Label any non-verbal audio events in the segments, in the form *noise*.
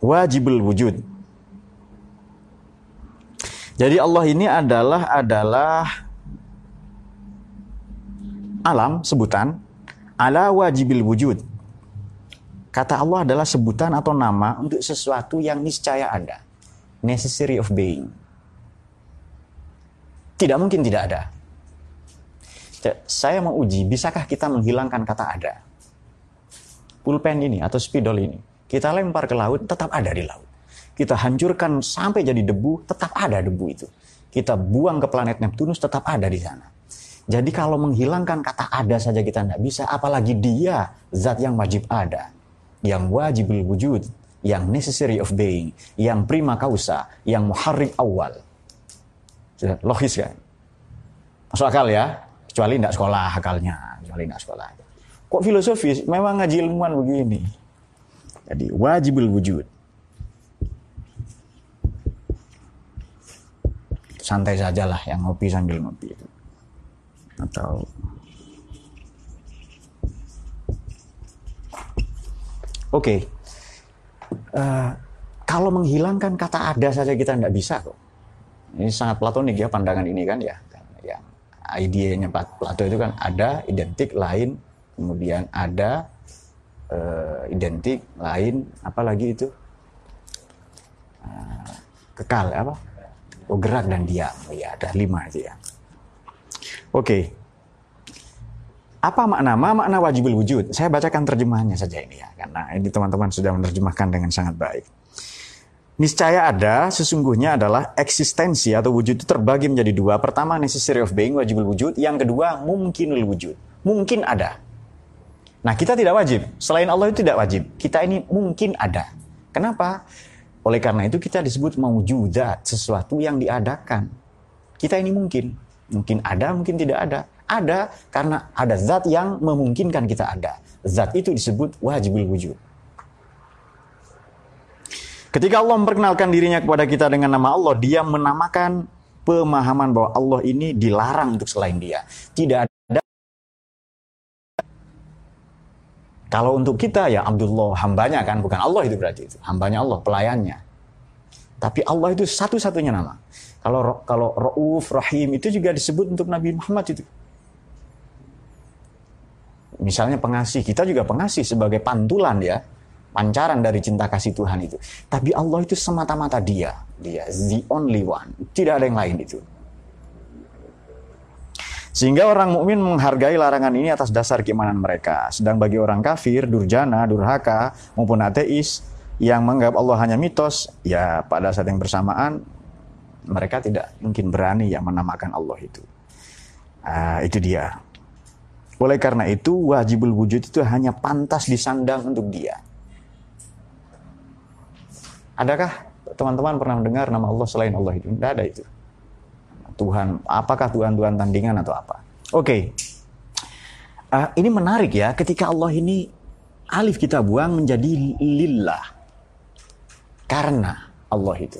wajibul wujud. Jadi Allah ini adalah adalah alam sebutan ala wajibil wujud. Kata Allah adalah sebutan atau nama untuk sesuatu yang niscaya ada. Necessary of being. Tidak mungkin tidak ada. Saya mau uji, bisakah kita menghilangkan kata ada? Pulpen ini atau spidol ini, kita lempar ke laut, tetap ada di laut. Kita hancurkan sampai jadi debu, tetap ada debu itu. Kita buang ke planet Neptunus, tetap ada di sana. Jadi kalau menghilangkan kata ada saja kita tidak bisa, apalagi dia zat yang wajib ada, yang wajibul wujud, yang necessary of being, yang prima causa, yang muharrik awal. Logis kan? Masuk akal ya? Kecuali tidak sekolah akalnya, kecuali tidak sekolah. Kok filosofis? Memang ngaji ilmuwan begini. Jadi wajibul wujud. Santai sajalah yang ngopi sambil ngopi atau Oke, okay. uh, eh, kalau menghilangkan kata ada saja kita tidak bisa kok. Ini sangat platonik ya pandangan ini kan ya. Yang idenya Plato itu kan ada identik lain, kemudian ada uh, identik lain, apalagi itu uh, kekal apa? Oh gerak dan diam. Ya ada lima itu ya. Oke. Apa makna? Ma makna wajibul wujud? Saya bacakan terjemahannya saja ini ya, karena ini teman-teman sudah menerjemahkan dengan sangat baik. Niscaya ada, sesungguhnya adalah eksistensi atau wujud itu terbagi menjadi dua. Pertama, necessary of being, wajibul wujud. Yang kedua, mungkinul wujud. Mungkin ada. Nah, kita tidak wajib. Selain Allah itu tidak wajib. Kita ini mungkin ada. Kenapa? Oleh karena itu kita disebut mewujudat, sesuatu yang diadakan. Kita ini mungkin. Mungkin ada, mungkin tidak ada. Ada karena ada zat yang memungkinkan kita ada. Zat itu disebut wajibul wujud. Ketika Allah memperkenalkan dirinya kepada kita dengan nama Allah, dia menamakan pemahaman bahwa Allah ini dilarang untuk selain dia. Tidak ada Kalau untuk kita ya Abdullah hambanya kan bukan Allah itu berarti itu hambanya Allah pelayannya. Tapi Allah itu satu-satunya nama. Kalau kalau Rauf, Rahim itu juga disebut untuk Nabi Muhammad itu. Misalnya pengasih, kita juga pengasih sebagai pantulan ya, pancaran dari cinta kasih Tuhan itu. Tapi Allah itu semata-mata dia, dia the only one, tidak ada yang lain itu. Sehingga orang mukmin menghargai larangan ini atas dasar keimanan mereka. Sedang bagi orang kafir, durjana, durhaka maupun ateis yang menganggap Allah hanya mitos, ya pada saat yang bersamaan mereka tidak mungkin berani ya menamakan Allah itu. Uh, itu dia. Oleh karena itu wajibul wujud itu hanya pantas disandang untuk dia. Adakah teman-teman pernah mendengar nama Allah selain Allah itu? Tidak ada itu. Tuhan, apakah Tuhan-Tuhan tandingan atau apa? Oke. Okay. Uh, ini menarik ya, ketika Allah ini alif kita buang menjadi lillah. Karena Allah itu.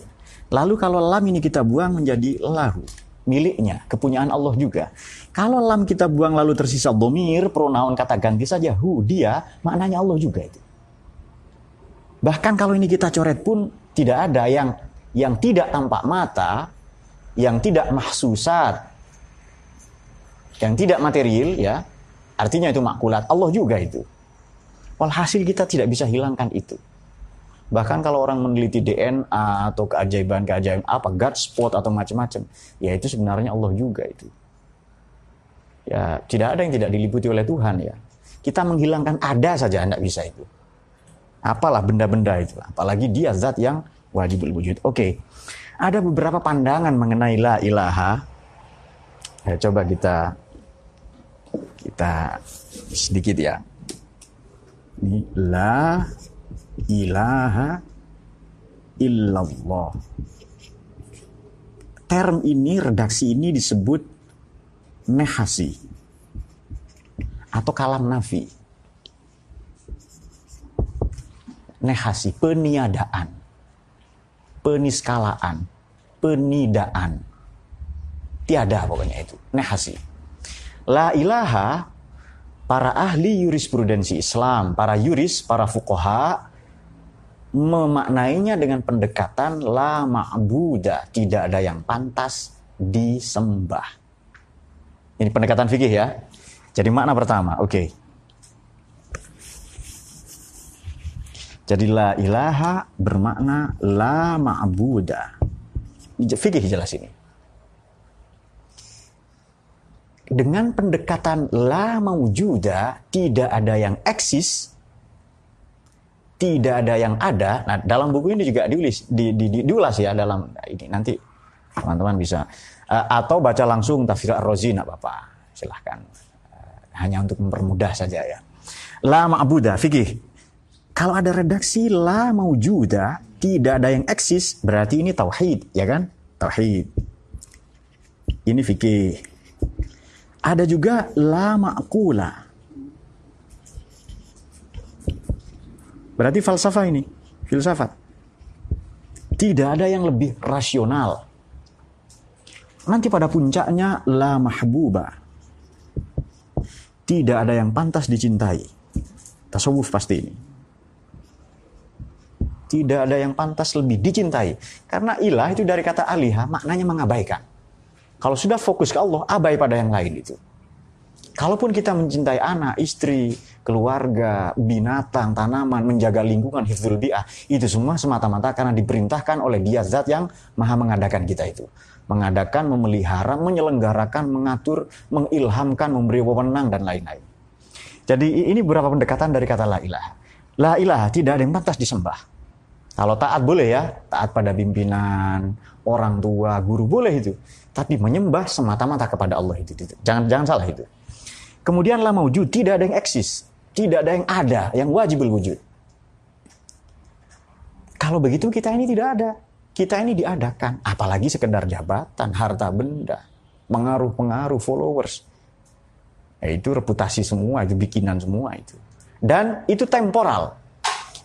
Lalu kalau lam ini kita buang menjadi lahu, miliknya, kepunyaan Allah juga. Kalau lam kita buang lalu tersisa domir, pronoun kata ganti saja hu, dia, maknanya Allah juga itu. Bahkan kalau ini kita coret pun tidak ada yang yang tidak tampak mata, yang tidak mahsusat, yang tidak material ya, artinya itu makulat Allah juga itu. Walhasil kita tidak bisa hilangkan itu. Bahkan kalau orang meneliti DNA atau keajaiban-keajaiban apa, God spot atau macam-macam, ya itu sebenarnya Allah juga itu. Ya, tidak ada yang tidak diliputi oleh Tuhan ya. Kita menghilangkan ada saja tidak bisa itu. Apalah benda-benda itu, apalagi dia zat yang wajib wujud. Oke. Ada beberapa pandangan mengenai la ilaha. Ya, coba kita kita sedikit ya. Ini la ilaha illallah. Term ini, redaksi ini disebut nehasi atau kalam nafi. Nehasi, peniadaan, peniskalaan, penidaan. Tiada pokoknya itu, nehasi. La ilaha, para ahli jurisprudensi Islam, para yuris, para fukoha, memaknainya dengan pendekatan la ma'buda, tidak ada yang pantas disembah. Ini pendekatan fikih ya. Jadi makna pertama, oke. Okay. Jadi la ilaha bermakna la ma'buda. Fikih jelas ini. Dengan pendekatan la mawjuda, tidak ada yang eksis, tidak ada yang ada. Nah, dalam buku ini juga diulis, di, di, di, diulas ya dalam ini nanti teman-teman bisa uh, atau baca langsung tafsir Ar-Razi nak Bapak. Silahkan. Uh, hanya untuk mempermudah saja ya. La ma'budah fikih. Kalau ada redaksi la maujuda, tidak ada yang eksis, berarti ini tauhid, ya kan? Tauhid. Ini fikih. Ada juga la ma'kula. Berarti falsafah ini, filsafat. Tidak ada yang lebih rasional. Nanti pada puncaknya la mahbuba. Tidak ada yang pantas dicintai. Tasawuf pasti ini. Tidak ada yang pantas lebih dicintai. Karena ilah itu dari kata alihah maknanya mengabaikan. Kalau sudah fokus ke Allah, abai pada yang lain itu. Kalaupun kita mencintai anak, istri, keluarga, binatang, tanaman, menjaga lingkungan, hifzul bi'ah, itu semua semata-mata karena diperintahkan oleh dia zat yang maha mengadakan kita itu. Mengadakan, memelihara, menyelenggarakan, mengatur, mengilhamkan, memberi wewenang, dan lain-lain. Jadi ini beberapa pendekatan dari kata la ilaha. La ilaha tidak ada yang pantas disembah. Kalau taat boleh ya, taat pada pimpinan, orang tua, guru boleh itu. Tapi menyembah semata-mata kepada Allah itu. Jangan jangan salah itu. Kemudian lama wujud, tidak ada yang eksis. Tidak ada yang ada, yang wajib wujud. Kalau begitu kita ini tidak ada. Kita ini diadakan. Apalagi sekedar jabatan, harta benda, pengaruh-pengaruh, followers. Ya, itu reputasi semua, itu bikinan semua itu. Dan itu temporal.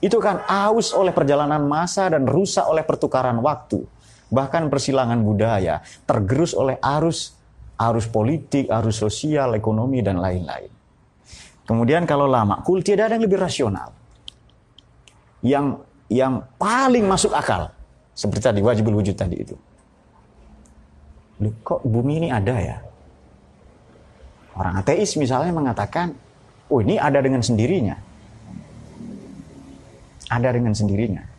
Itu kan aus oleh perjalanan masa dan rusak oleh pertukaran waktu. Bahkan persilangan budaya, tergerus oleh arus arus politik, arus sosial, ekonomi, dan lain-lain. Kemudian kalau lama, kul tidak ada yang lebih rasional. Yang yang paling masuk akal. Seperti tadi, wajibul wujud tadi itu. Loh, kok bumi ini ada ya? Orang ateis misalnya mengatakan, oh ini ada dengan sendirinya. Ada dengan sendirinya.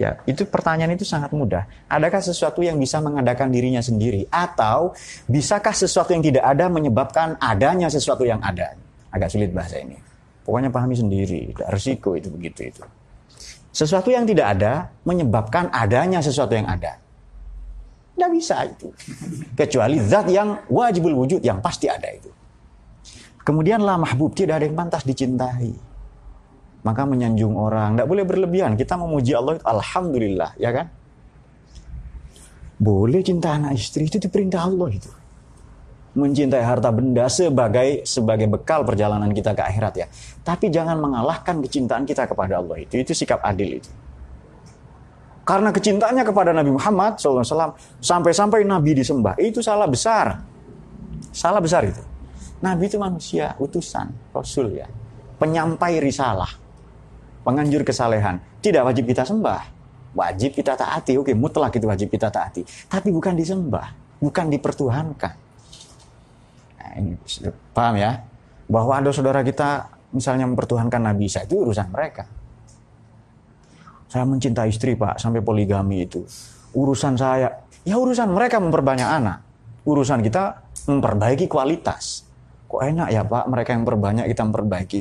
Ya, itu pertanyaan itu sangat mudah. Adakah sesuatu yang bisa mengadakan dirinya sendiri atau bisakah sesuatu yang tidak ada menyebabkan adanya sesuatu yang ada? Agak sulit bahasa ini. Pokoknya pahami sendiri, resiko itu begitu itu. Sesuatu yang tidak ada menyebabkan adanya sesuatu yang ada. Tidak bisa itu. *laughs* Kecuali zat yang wajibul wujud yang pasti ada itu. Kemudian lah mahbub tidak ada yang pantas dicintai maka menyanjung orang. Tidak boleh berlebihan. Kita memuji Allah itu Alhamdulillah, ya kan? Boleh cinta anak istri itu diperintah Allah itu. Mencintai harta benda sebagai sebagai bekal perjalanan kita ke akhirat ya. Tapi jangan mengalahkan kecintaan kita kepada Allah itu. Itu sikap adil itu. Karena kecintaannya kepada Nabi Muhammad SAW sampai-sampai Nabi disembah itu salah besar. Salah besar itu. Nabi itu manusia, utusan, Rasul ya. Penyampai risalah penganjur kesalehan. Tidak wajib kita sembah. Wajib kita taati. Oke, mutlak itu wajib kita taati. Tapi bukan disembah. Bukan dipertuhankan. Nah, ini paham ya? Bahwa ada saudara kita misalnya mempertuhankan Nabi Isa itu urusan mereka. Saya mencintai istri pak sampai poligami itu. Urusan saya, ya urusan mereka memperbanyak anak. Urusan kita memperbaiki kualitas. Kok enak ya pak mereka yang perbanyak kita memperbaiki.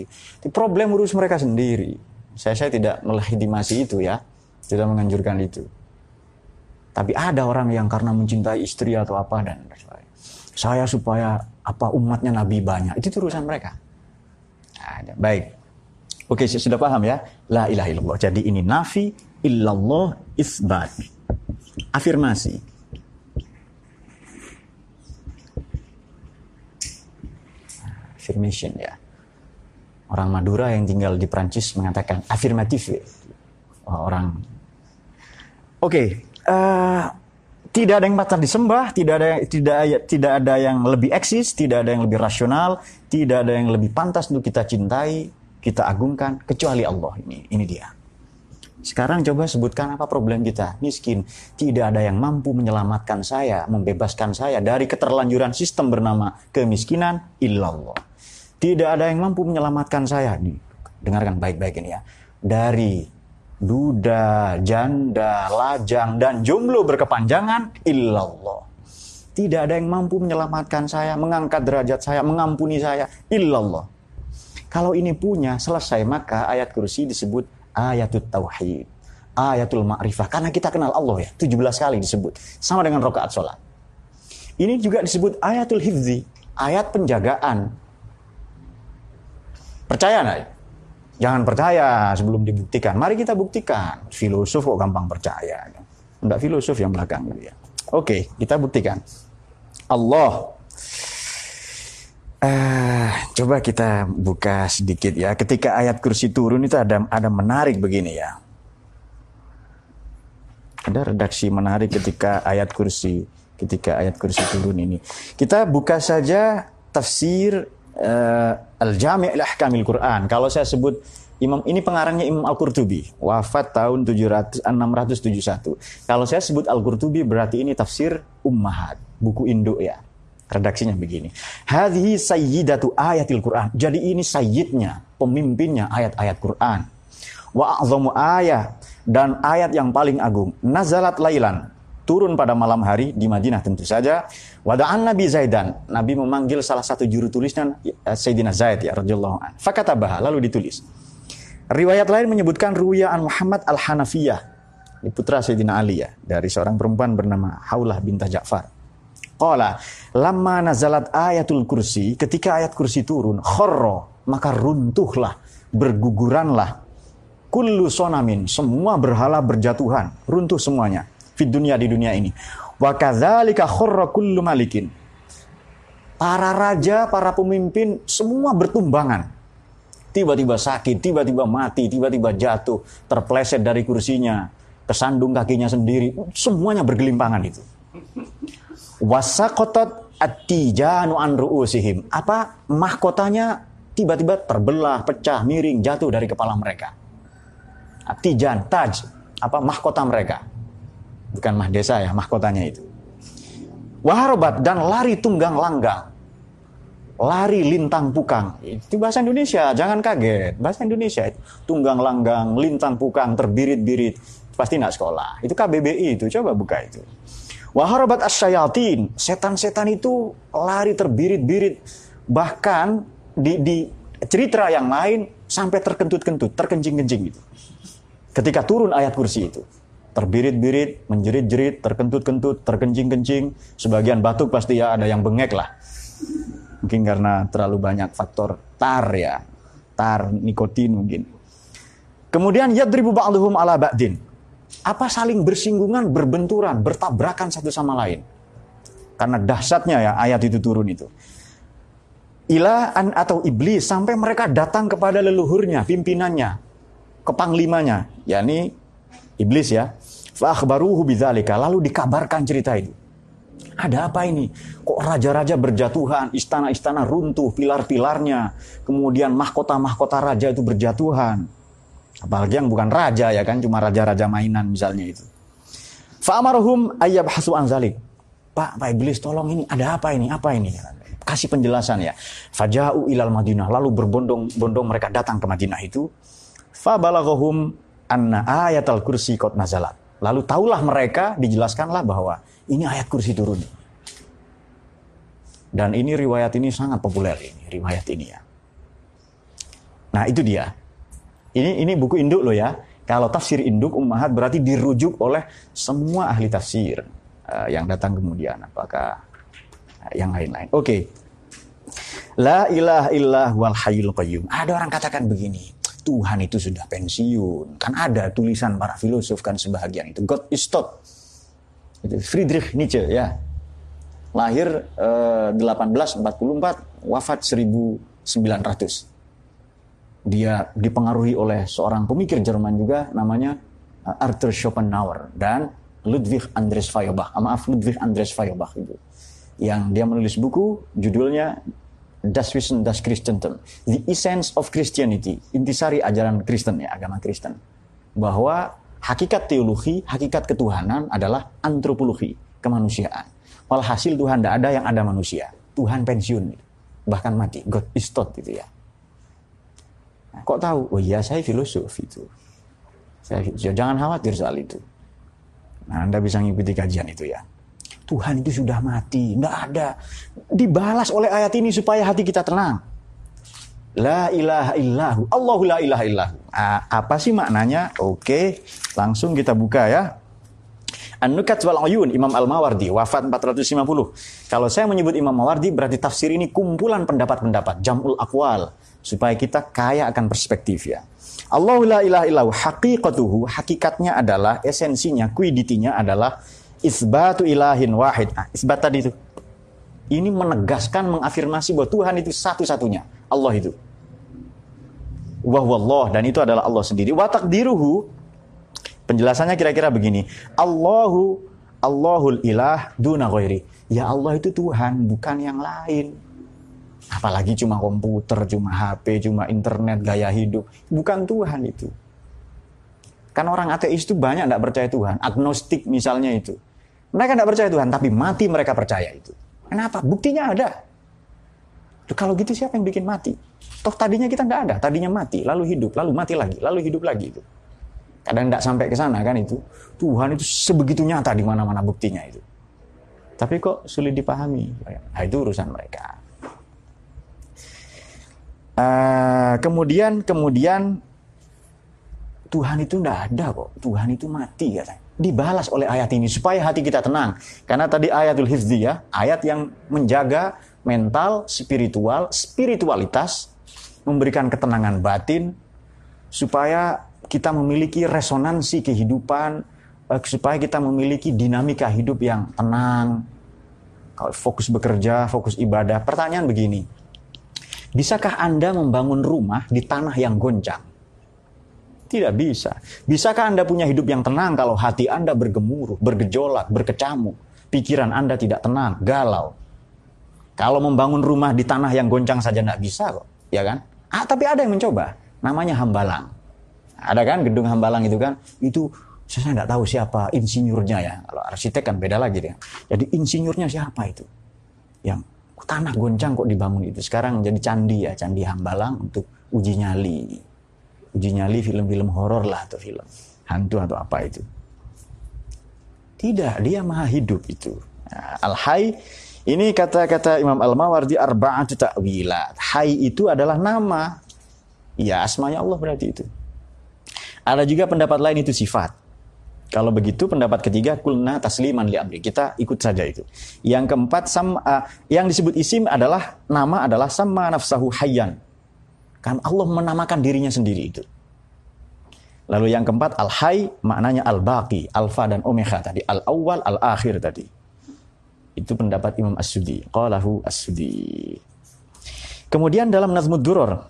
Problem urus mereka sendiri. Saya saya tidak melegitimasi itu ya, tidak menganjurkan itu. Tapi ada orang yang karena mencintai istri atau apa dan saya supaya apa umatnya Nabi banyak itu urusan mereka. Ada. Baik. Oke, saya sudah paham ya. La ilaha illallah. Jadi ini nafi illallah isbat. Afirmasi. Affirmation ya orang Madura yang tinggal di Prancis mengatakan afirmatif orang oke okay, uh, eh, tidak ada yang patah disembah tidak ada tidak tidak ada yang lebih eksis tidak ada yang lebih rasional tidak ada yang lebih pantas untuk kita cintai kita agungkan kecuali Allah ini ini dia Sekarang coba sebutkan apa problem kita. Miskin. Tidak ada yang mampu menyelamatkan saya, membebaskan saya dari keterlanjuran sistem bernama kemiskinan illallah. Tidak ada yang mampu menyelamatkan saya. Dengarkan baik-baik ini ya. Dari duda, janda, lajang, dan jomblo berkepanjangan illallah. Tidak ada yang mampu menyelamatkan saya, mengangkat derajat saya, mengampuni saya illallah. Kalau ini punya selesai maka ayat kursi disebut ayatul tauhid, ayatul ma'rifah. Karena kita kenal Allah ya, 17 kali disebut. Sama dengan rokaat sholat. Ini juga disebut ayatul hifzi, ayat penjagaan. Percaya nggak? Jangan percaya sebelum dibuktikan. Mari kita buktikan. Filosof kok gampang percaya. Enggak filosof yang belakang gitu ya. Oke, kita buktikan. Allah Uh, coba kita buka sedikit ya. Ketika ayat kursi turun itu ada ada menarik begini ya. Ada redaksi menarik ketika ayat kursi ketika ayat kursi turun ini. Kita buka saja tafsir uh, Al-Jami' al-Ahkamil Quran. Kalau saya sebut Imam ini pengarangnya Imam Al-Qurtubi, wafat tahun 700, 671. Kalau saya sebut Al-Qurtubi berarti ini tafsir Ummahat, buku induk ya. Redaksinya begini. Hadhi sayyidatu ayatil Quran. Jadi ini sayyidnya, pemimpinnya ayat-ayat Quran. Wa a'zamu ayat dan ayat yang paling agung. Nazalat lailan. Turun pada malam hari di Madinah tentu saja. Wada'an Nabi Zaidan. Nabi memanggil salah satu juru tulisnya eh, Sayyidina Zaid ya radhiyallahu an. Lalu ditulis. Riwayat lain menyebutkan ruwayat Muhammad Al-Hanafiyah. Putra Sayyidina Ali ya. Dari seorang perempuan bernama Haulah binta Ja'far. Qala, lama nazalat ayatul kursi, ketika ayat kursi turun, khorro, maka runtuhlah, berguguranlah. Kullu sonamin, semua berhala berjatuhan, runtuh semuanya. Di dunia di dunia ini. Wa kadzalika khorro kullu malikin. Para raja, para pemimpin, semua bertumbangan. Tiba-tiba sakit, tiba-tiba mati, tiba-tiba jatuh, terpleset dari kursinya, kesandung kakinya sendiri, semuanya bergelimpangan itu wasakotot atijanu an ru'usihim. Apa mahkotanya tiba-tiba terbelah, pecah, miring, jatuh dari kepala mereka. Atijan, taj, apa mahkota mereka. Bukan mahdesa ya, mahkotanya itu. Waharobat dan lari tunggang langgang. Lari lintang pukang. Itu bahasa Indonesia, jangan kaget. Bahasa Indonesia. Tunggang langgang, lintang pukang, terbirit-birit. Pasti nak sekolah. Itu KBBI itu, coba buka itu. Waharabat asyayatin, setan-setan itu lari terbirit-birit. Bahkan di, di cerita yang lain sampai terkentut-kentut, terkencing-kencing gitu. Ketika turun ayat kursi itu. Terbirit-birit, menjerit-jerit, terkentut-kentut, terkencing-kencing. Sebagian batuk pasti ya ada yang bengek lah. Mungkin karena terlalu banyak faktor tar ya. Tar, nikotin mungkin. Kemudian yadribu ba'duhum ala ba'din apa saling bersinggungan, berbenturan, bertabrakan satu sama lain. Karena dahsyatnya ya ayat itu turun itu. Ilaan atau iblis sampai mereka datang kepada leluhurnya, pimpinannya, kepanglimanya, yakni iblis ya. Fa'akhbaruhu bidzalika, lalu dikabarkan cerita itu. Ada apa ini? Kok raja-raja berjatuhan, istana-istana runtuh, pilar-pilarnya, kemudian mahkota-mahkota raja itu berjatuhan Apalagi yang bukan raja ya kan, cuma raja-raja mainan misalnya itu. Fa'amaruhum ayyab hasu anzalik. Pak, Pak Iblis tolong ini, ada apa ini, apa ini? Kasih penjelasan ya. Faja'u ilal Madinah, lalu berbondong-bondong mereka datang ke Madinah itu. Fabalaghum anna ayat al-kursi kot nazalat. Lalu taulah mereka, dijelaskanlah bahwa ini ayat kursi turun. Dan ini riwayat ini sangat populer ini, riwayat ini ya. Nah itu dia. Ini ini buku induk loh ya. Kalau tafsir induk ummahat berarti dirujuk oleh semua ahli tafsir uh, yang datang kemudian. Apakah uh, yang lain-lain? Oke. Okay. La ilaha illah wal hayyul qayyum. Ada orang katakan begini. Tuhan itu sudah pensiun. Kan ada tulisan para filosof kan sebahagian itu. God is stop. Itu Friedrich Nietzsche ya. Lahir uh, 1844, wafat 1900 dia dipengaruhi oleh seorang pemikir Jerman juga namanya uh, Arthur Schopenhauer dan Ludwig Andres Feuerbach. Ah, maaf Ludwig Andres Feuerbach itu. Yang dia menulis buku judulnya Das Wissen das Christentum. The Essence of Christianity. Intisari ajaran Kristen ya, agama Kristen. bahwa hakikat teologi, hakikat ketuhanan adalah antropologi, kemanusiaan. Walhasil Tuhan tidak ada yang ada manusia. Tuhan pensiun, bahkan mati. God is taught gitu ya. Nah, kok tahu? Oh iya, saya filosof itu. Saya, jangan khawatir soal itu. Nah, Anda bisa mengikuti kajian itu ya. Tuhan itu sudah mati, tidak ada. Dibalas oleh ayat ini supaya hati kita tenang. La ilaha illahu. Allahu la ilaha illahu. apa sih maknanya? Oke, langsung kita buka ya. An-Nukat wal Uyun Imam Al-Mawardi wafat 450. Kalau saya menyebut Imam Mawardi berarti tafsir ini kumpulan pendapat-pendapat jamul akwal supaya kita kaya akan perspektif ya. Allahu la ilaha illahu haqiqatuhu hakikatnya adalah esensinya kuiditinya adalah isbatu ilahin wahid. Nah, isbat tadi itu. Ini menegaskan mengafirmasi bahwa Tuhan itu satu-satunya. Allah itu. Wahwallah dan itu adalah Allah sendiri. Wa takdiruhu penjelasannya kira-kira begini. Allahu Allahul ilah duna ghairi. Ya Allah itu Tuhan, bukan yang lain. Apalagi cuma komputer, cuma HP, cuma internet, gaya hidup. Bukan Tuhan itu. Kan orang ateis itu banyak tidak percaya Tuhan. Agnostik misalnya itu. Mereka tidak percaya Tuhan, tapi mati mereka percaya itu. Kenapa? Buktinya ada. Loh, kalau gitu siapa yang bikin mati? Toh tadinya kita tidak ada, tadinya mati, lalu hidup, lalu mati lagi, lalu hidup lagi itu. Kadang tidak sampai ke sana kan itu. Tuhan itu sebegitu nyata di mana-mana buktinya itu. Tapi kok sulit dipahami? Nah, itu urusan mereka. Uh, kemudian kemudian Tuhan itu tidak ada kok. Tuhan itu mati katanya. Dibalas oleh ayat ini supaya hati kita tenang. Karena tadi ayatul hifzi ya, ayat yang menjaga mental, spiritual, spiritualitas, memberikan ketenangan batin, supaya kita memiliki resonansi kehidupan, eh, supaya kita memiliki dinamika hidup yang tenang, kalau fokus bekerja, fokus ibadah. Pertanyaan begini, bisakah Anda membangun rumah di tanah yang goncang? Tidak bisa. Bisakah Anda punya hidup yang tenang kalau hati Anda bergemuruh, bergejolak, berkecamuk, pikiran Anda tidak tenang, galau? Kalau membangun rumah di tanah yang goncang saja tidak bisa kok, ya kan? Ah, tapi ada yang mencoba, namanya hambalang. Ada kan gedung hambalang itu kan? Itu saya tidak tahu siapa insinyurnya ya. Kalau arsitek kan beda lagi dia. Jadi insinyurnya siapa itu? Yang tanah goncang kok dibangun itu. Sekarang jadi candi ya, candi hambalang untuk uji nyali. Uji nyali film-film horor lah atau film hantu atau apa itu. Tidak, dia maha hidup itu. Nah, Al-Hayy ini kata-kata Imam Al-Mawardi arba'atu ta'wilat. Hai itu adalah nama. Ya, asmanya Allah berarti itu. Ada juga pendapat lain itu sifat. Kalau begitu pendapat ketiga kulna tasliman li amri. Kita ikut saja itu. Yang keempat sama uh, yang disebut isim adalah nama adalah sama nafsahu hayyan. Kan Allah menamakan dirinya sendiri itu. Lalu yang keempat al-hay maknanya al-baqi, alfa dan omega tadi, al-awwal, al-akhir tadi. Itu pendapat Imam As-Sudi. Qalahu As-Sudi. Kemudian dalam Nazmud Duror,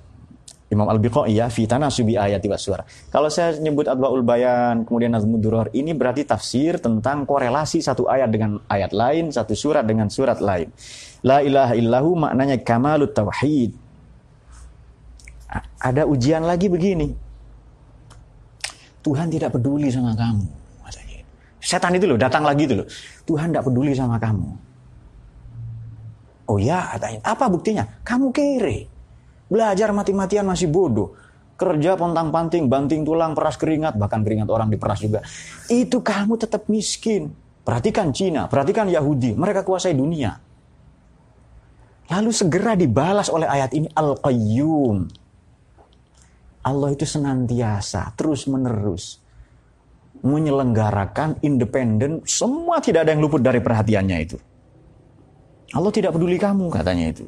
Imam Al-Biqai ya, fi tanasubi ayati suara. Kalau saya nyebut Adwaul Bayan, kemudian Nazmud Duror, ini berarti tafsir tentang korelasi satu ayat dengan ayat lain, satu surat dengan surat lain. La ilaha illahu maknanya kamalut tauhid. Ada ujian lagi begini. Tuhan tidak peduli sama kamu. Setan itu loh datang lagi itu loh. Tuhan tidak peduli sama kamu. Oh ya, katanya. Apa buktinya? Kamu kere. Belajar mati-matian masih bodoh. Kerja pontang-panting, banting tulang, peras keringat, bahkan keringat orang diperas juga. Itu kamu tetap miskin. Perhatikan Cina, perhatikan Yahudi, mereka kuasai dunia. Lalu segera dibalas oleh ayat ini Al-Qayyum. Allah itu senantiasa, terus-menerus menyelenggarakan independen, semua tidak ada yang luput dari perhatiannya itu. Allah tidak peduli kamu katanya itu.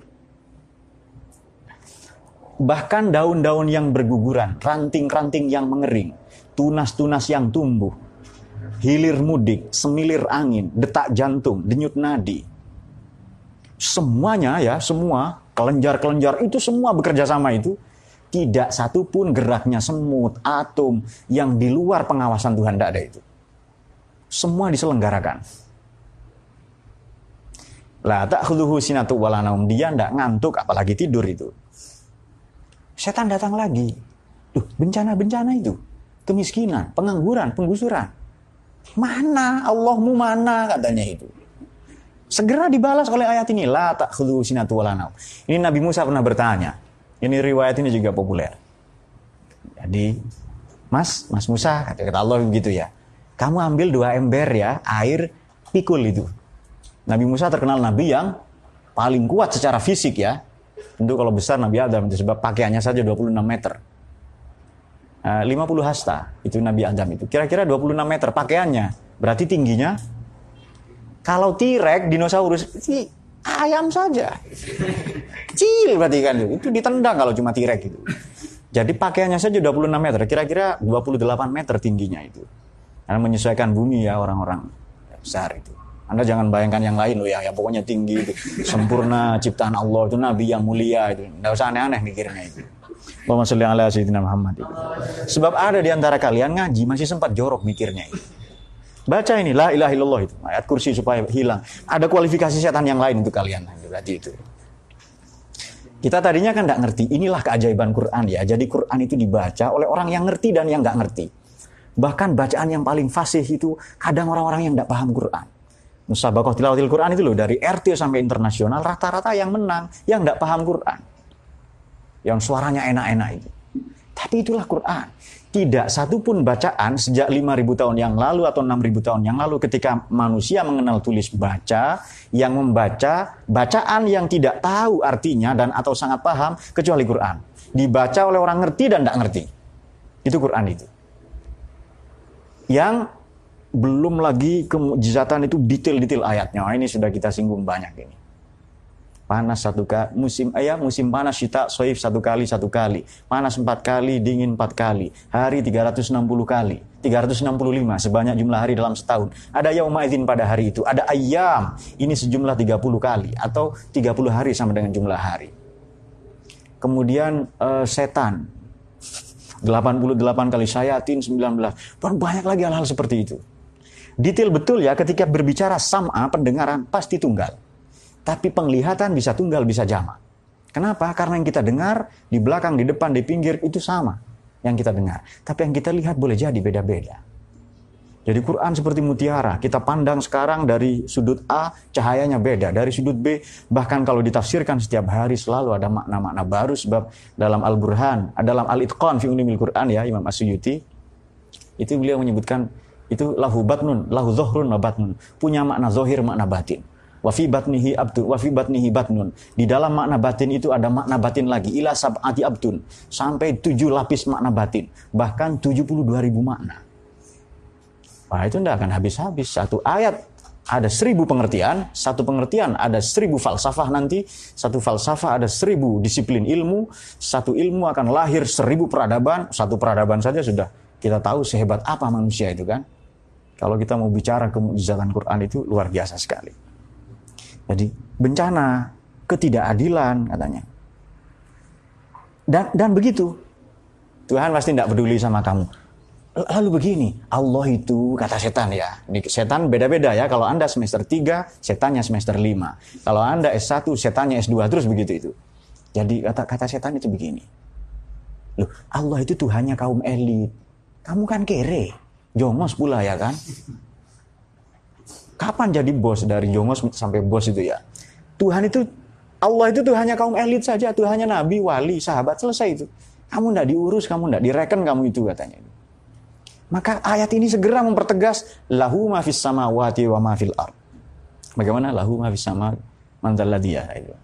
Bahkan daun-daun yang berguguran, ranting-ranting yang mengering, tunas-tunas yang tumbuh, hilir mudik, semilir angin, detak jantung, denyut nadi. Semuanya ya, semua kelenjar-kelenjar itu semua bekerja sama itu tidak satu pun geraknya semut, atom yang di luar pengawasan Tuhan tidak ada itu. Semua diselenggarakan. Lah tak khuluhu sinatu walanaum. Dia tidak ngantuk apalagi tidur itu. Setan datang lagi. Duh, bencana-bencana itu. kemiskinan, pengangguran, penggusuran. Mana Allahmu mana katanya itu. Segera dibalas oleh ayat ini la ta'khudhu sinatu walanau. Ini Nabi Musa pernah bertanya. Ini riwayat ini juga populer. Jadi, Mas, Mas Musa, kata, Allah begitu ya. Kamu ambil dua ember ya, air pikul itu. Nabi Musa terkenal Nabi yang paling kuat secara fisik ya. Tentu kalau besar Nabi Adam itu sebab pakaiannya saja 26 meter. Uh, eh, 50 hasta itu Nabi Adam itu. Kira-kira 26 meter pakaiannya. Berarti tingginya kalau T-Rex dinosaurus ayam saja. Kecil berarti kan itu. Ditendang kalau cuma T-Rex itu. Jadi pakaiannya saja 26 meter, kira-kira 28 meter tingginya itu. Karena menyesuaikan bumi ya orang-orang besar itu. Anda jangan bayangkan yang lain loh ya, ya pokoknya tinggi itu. Sempurna ciptaan Allah itu nabi yang mulia itu. Tidak usah aneh-aneh mikirnya itu. Allahumma sholli ala sayyidina Muhammad itu. Sebab ada di antara kalian ngaji masih sempat jorok mikirnya itu. Baca ini la ilaha illallah itu ayat kursi supaya hilang. Ada kualifikasi setan yang lain untuk kalian. Berarti itu. Kita tadinya kan nggak ngerti. Inilah keajaiban Quran ya. Jadi Quran itu dibaca oleh orang yang ngerti dan yang nggak ngerti. Bahkan bacaan yang paling fasih itu kadang orang-orang yang nggak paham Quran. Musabakoh tilawatil Quran itu loh dari RT sampai internasional rata-rata yang menang yang nggak paham Quran. Yang suaranya enak-enak itu. Tapi itulah Quran tidak satu pun bacaan sejak 5.000 tahun yang lalu atau 6.000 tahun yang lalu ketika manusia mengenal tulis baca yang membaca bacaan yang tidak tahu artinya dan atau sangat paham kecuali Quran. Dibaca oleh orang ngerti dan tidak ngerti. Itu Quran itu. Yang belum lagi kemujizatan itu detail-detail ayatnya. Ini sudah kita singgung banyak ini panas satu kali musim ayah musim panas kita soif satu kali satu kali. Panas empat kali dingin empat kali. Hari 360 kali 365 sebanyak jumlah hari dalam setahun. Ada yaumaidzin pada hari itu ada ayam ini sejumlah 30 kali atau 30 hari sama dengan jumlah hari. Kemudian uh, setan. 88 kali sayatin 19 dan banyak lagi hal-hal seperti itu. Detail betul ya ketika berbicara sama pendengaran pasti tunggal tapi penglihatan bisa tunggal, bisa jamak. Kenapa? Karena yang kita dengar di belakang, di depan, di pinggir itu sama yang kita dengar. Tapi yang kita lihat boleh jadi beda-beda. Jadi Quran seperti mutiara, kita pandang sekarang dari sudut A cahayanya beda, dari sudut B bahkan kalau ditafsirkan setiap hari selalu ada makna-makna baru sebab dalam Al-Burhan, dalam Al-Itqan fi Ulumil Quran ya Imam Asyuyuti itu beliau menyebutkan itu lahu batnun, lahu zohrun batnun, punya makna zohir, makna batin. Wafi batnihi abdun, wafi batnihi batnun. Di dalam makna batin itu ada makna batin lagi. Ila sab'ati abdun. Sampai tujuh lapis makna batin. Bahkan 72 ribu makna. Wah itu tidak akan habis-habis. Satu ayat ada seribu pengertian, satu pengertian ada seribu falsafah nanti, satu falsafah ada seribu disiplin ilmu, satu ilmu akan lahir seribu peradaban, satu peradaban saja sudah kita tahu sehebat apa manusia itu kan. Kalau kita mau bicara kemujizatan Quran itu luar biasa sekali. Jadi bencana, ketidakadilan katanya. Dan dan begitu. Tuhan pasti tidak peduli sama kamu. Lalu begini, Allah itu kata setan ya. Setan beda-beda ya. Kalau Anda semester 3, setannya semester 5. Kalau Anda S1, setannya S2 terus begitu itu. Jadi kata kata setan itu begini. Loh, Allah itu Tuhannya kaum elit. Kamu kan kere. Jongos pula ya kan? Kapan jadi bos dari jongos sampai bos itu ya? Tuhan itu Allah itu Tuhannya kaum elit saja, Tuhannya nabi, wali, sahabat selesai itu. Kamu tidak diurus, kamu tidak direken kamu itu katanya. Maka ayat ini segera mempertegas lahu ma fis samawati wa ma fil. Bagaimana lahu ma fis sama manzaladiyah itu.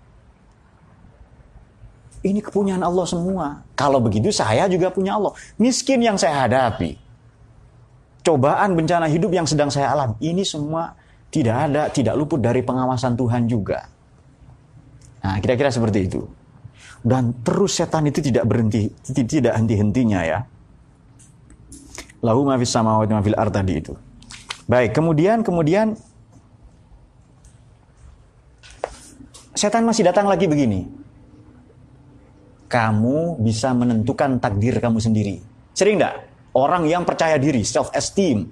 Ini kepunyaan Allah semua. Kalau begitu saya juga punya Allah. Miskin yang saya hadapi. Cobaan bencana hidup yang sedang saya alami. Ini semua tidak ada, tidak luput dari pengawasan Tuhan juga. Nah, kira-kira seperti itu. Dan terus setan itu tidak berhenti, tidak henti-hentinya ya. Lahu ma fis samawati ma fil tadi itu. Baik, kemudian kemudian setan masih datang lagi begini. Kamu bisa menentukan takdir kamu sendiri. Sering enggak? Orang yang percaya diri, self esteem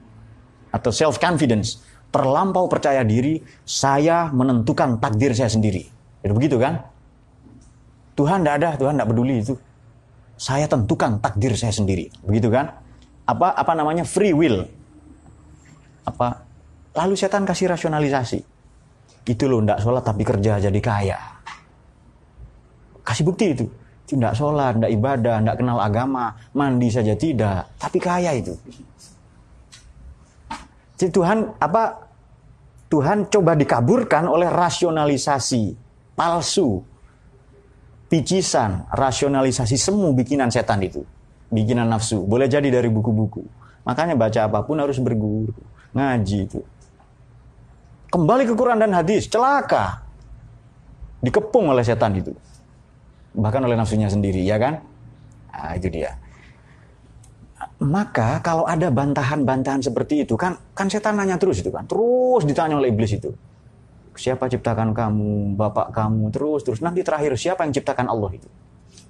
atau self confidence terlampau percaya diri, saya menentukan takdir saya sendiri. Itu begitu kan? Tuhan tidak ada, Tuhan tidak peduli itu. Saya tentukan takdir saya sendiri. Begitu kan? apa apa namanya free will. Apa lalu setan kasih rasionalisasi. Itu loh ndak sholat tapi kerja jadi kaya. Kasih bukti itu. Tidak sholat, tidak ibadah, tidak kenal agama, mandi saja tidak, tapi kaya itu. Jadi Tuhan apa Tuhan coba dikaburkan oleh rasionalisasi palsu, picisan, rasionalisasi semu bikinan setan itu, bikinan nafsu. Boleh jadi dari buku-buku. Makanya baca apa pun harus berguru, ngaji itu. Kembali ke Quran dan hadis, celaka. Dikepung oleh setan itu. Bahkan oleh nafsunya sendiri, ya kan? Nah, itu dia maka kalau ada bantahan-bantahan seperti itu kan kan setan nanya terus itu kan. Terus ditanya oleh iblis itu. Siapa ciptakan kamu? Bapak kamu? Terus terus. Nanti terakhir siapa yang ciptakan Allah itu?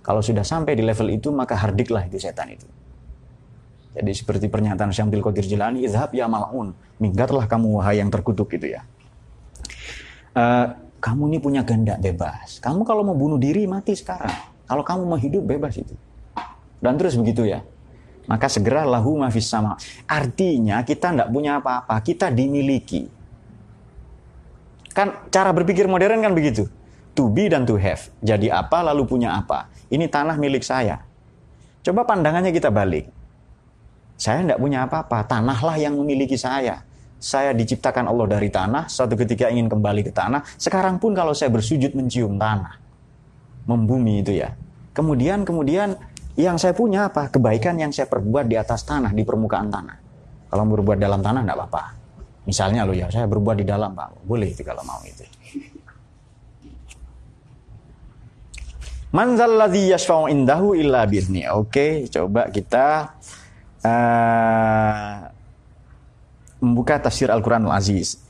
Kalau sudah sampai di level itu maka hardiklah itu setan itu. Jadi seperti pernyataan Syambil Qadir Jilani izhab ya mal'un minggatlah kamu wahai yang terkutuk gitu ya. Uh, kamu ini punya ganda bebas. Kamu kalau mau bunuh diri mati sekarang. Kalau kamu mau hidup bebas itu. Dan terus begitu ya maka segera lahu mafis sama. Artinya kita tidak punya apa-apa, kita dimiliki. Kan cara berpikir modern kan begitu. To be dan to have. Jadi apa lalu punya apa. Ini tanah milik saya. Coba pandangannya kita balik. Saya tidak punya apa-apa, tanahlah yang memiliki saya. Saya diciptakan Allah dari tanah, suatu ketika ingin kembali ke tanah. Sekarang pun kalau saya bersujud mencium tanah. Membumi itu ya. Kemudian kemudian yang saya punya apa? Kebaikan yang saya perbuat di atas tanah, di permukaan tanah. Kalau berbuat dalam tanah tidak apa-apa. Misalnya lo ya, saya berbuat di dalam Pak. Boleh itu kalau mau itu. Manzalladzi yashfa'u indahu illa bi'idni. Oke, coba kita uh, membuka tafsir Al-Qur'an Al-Aziz.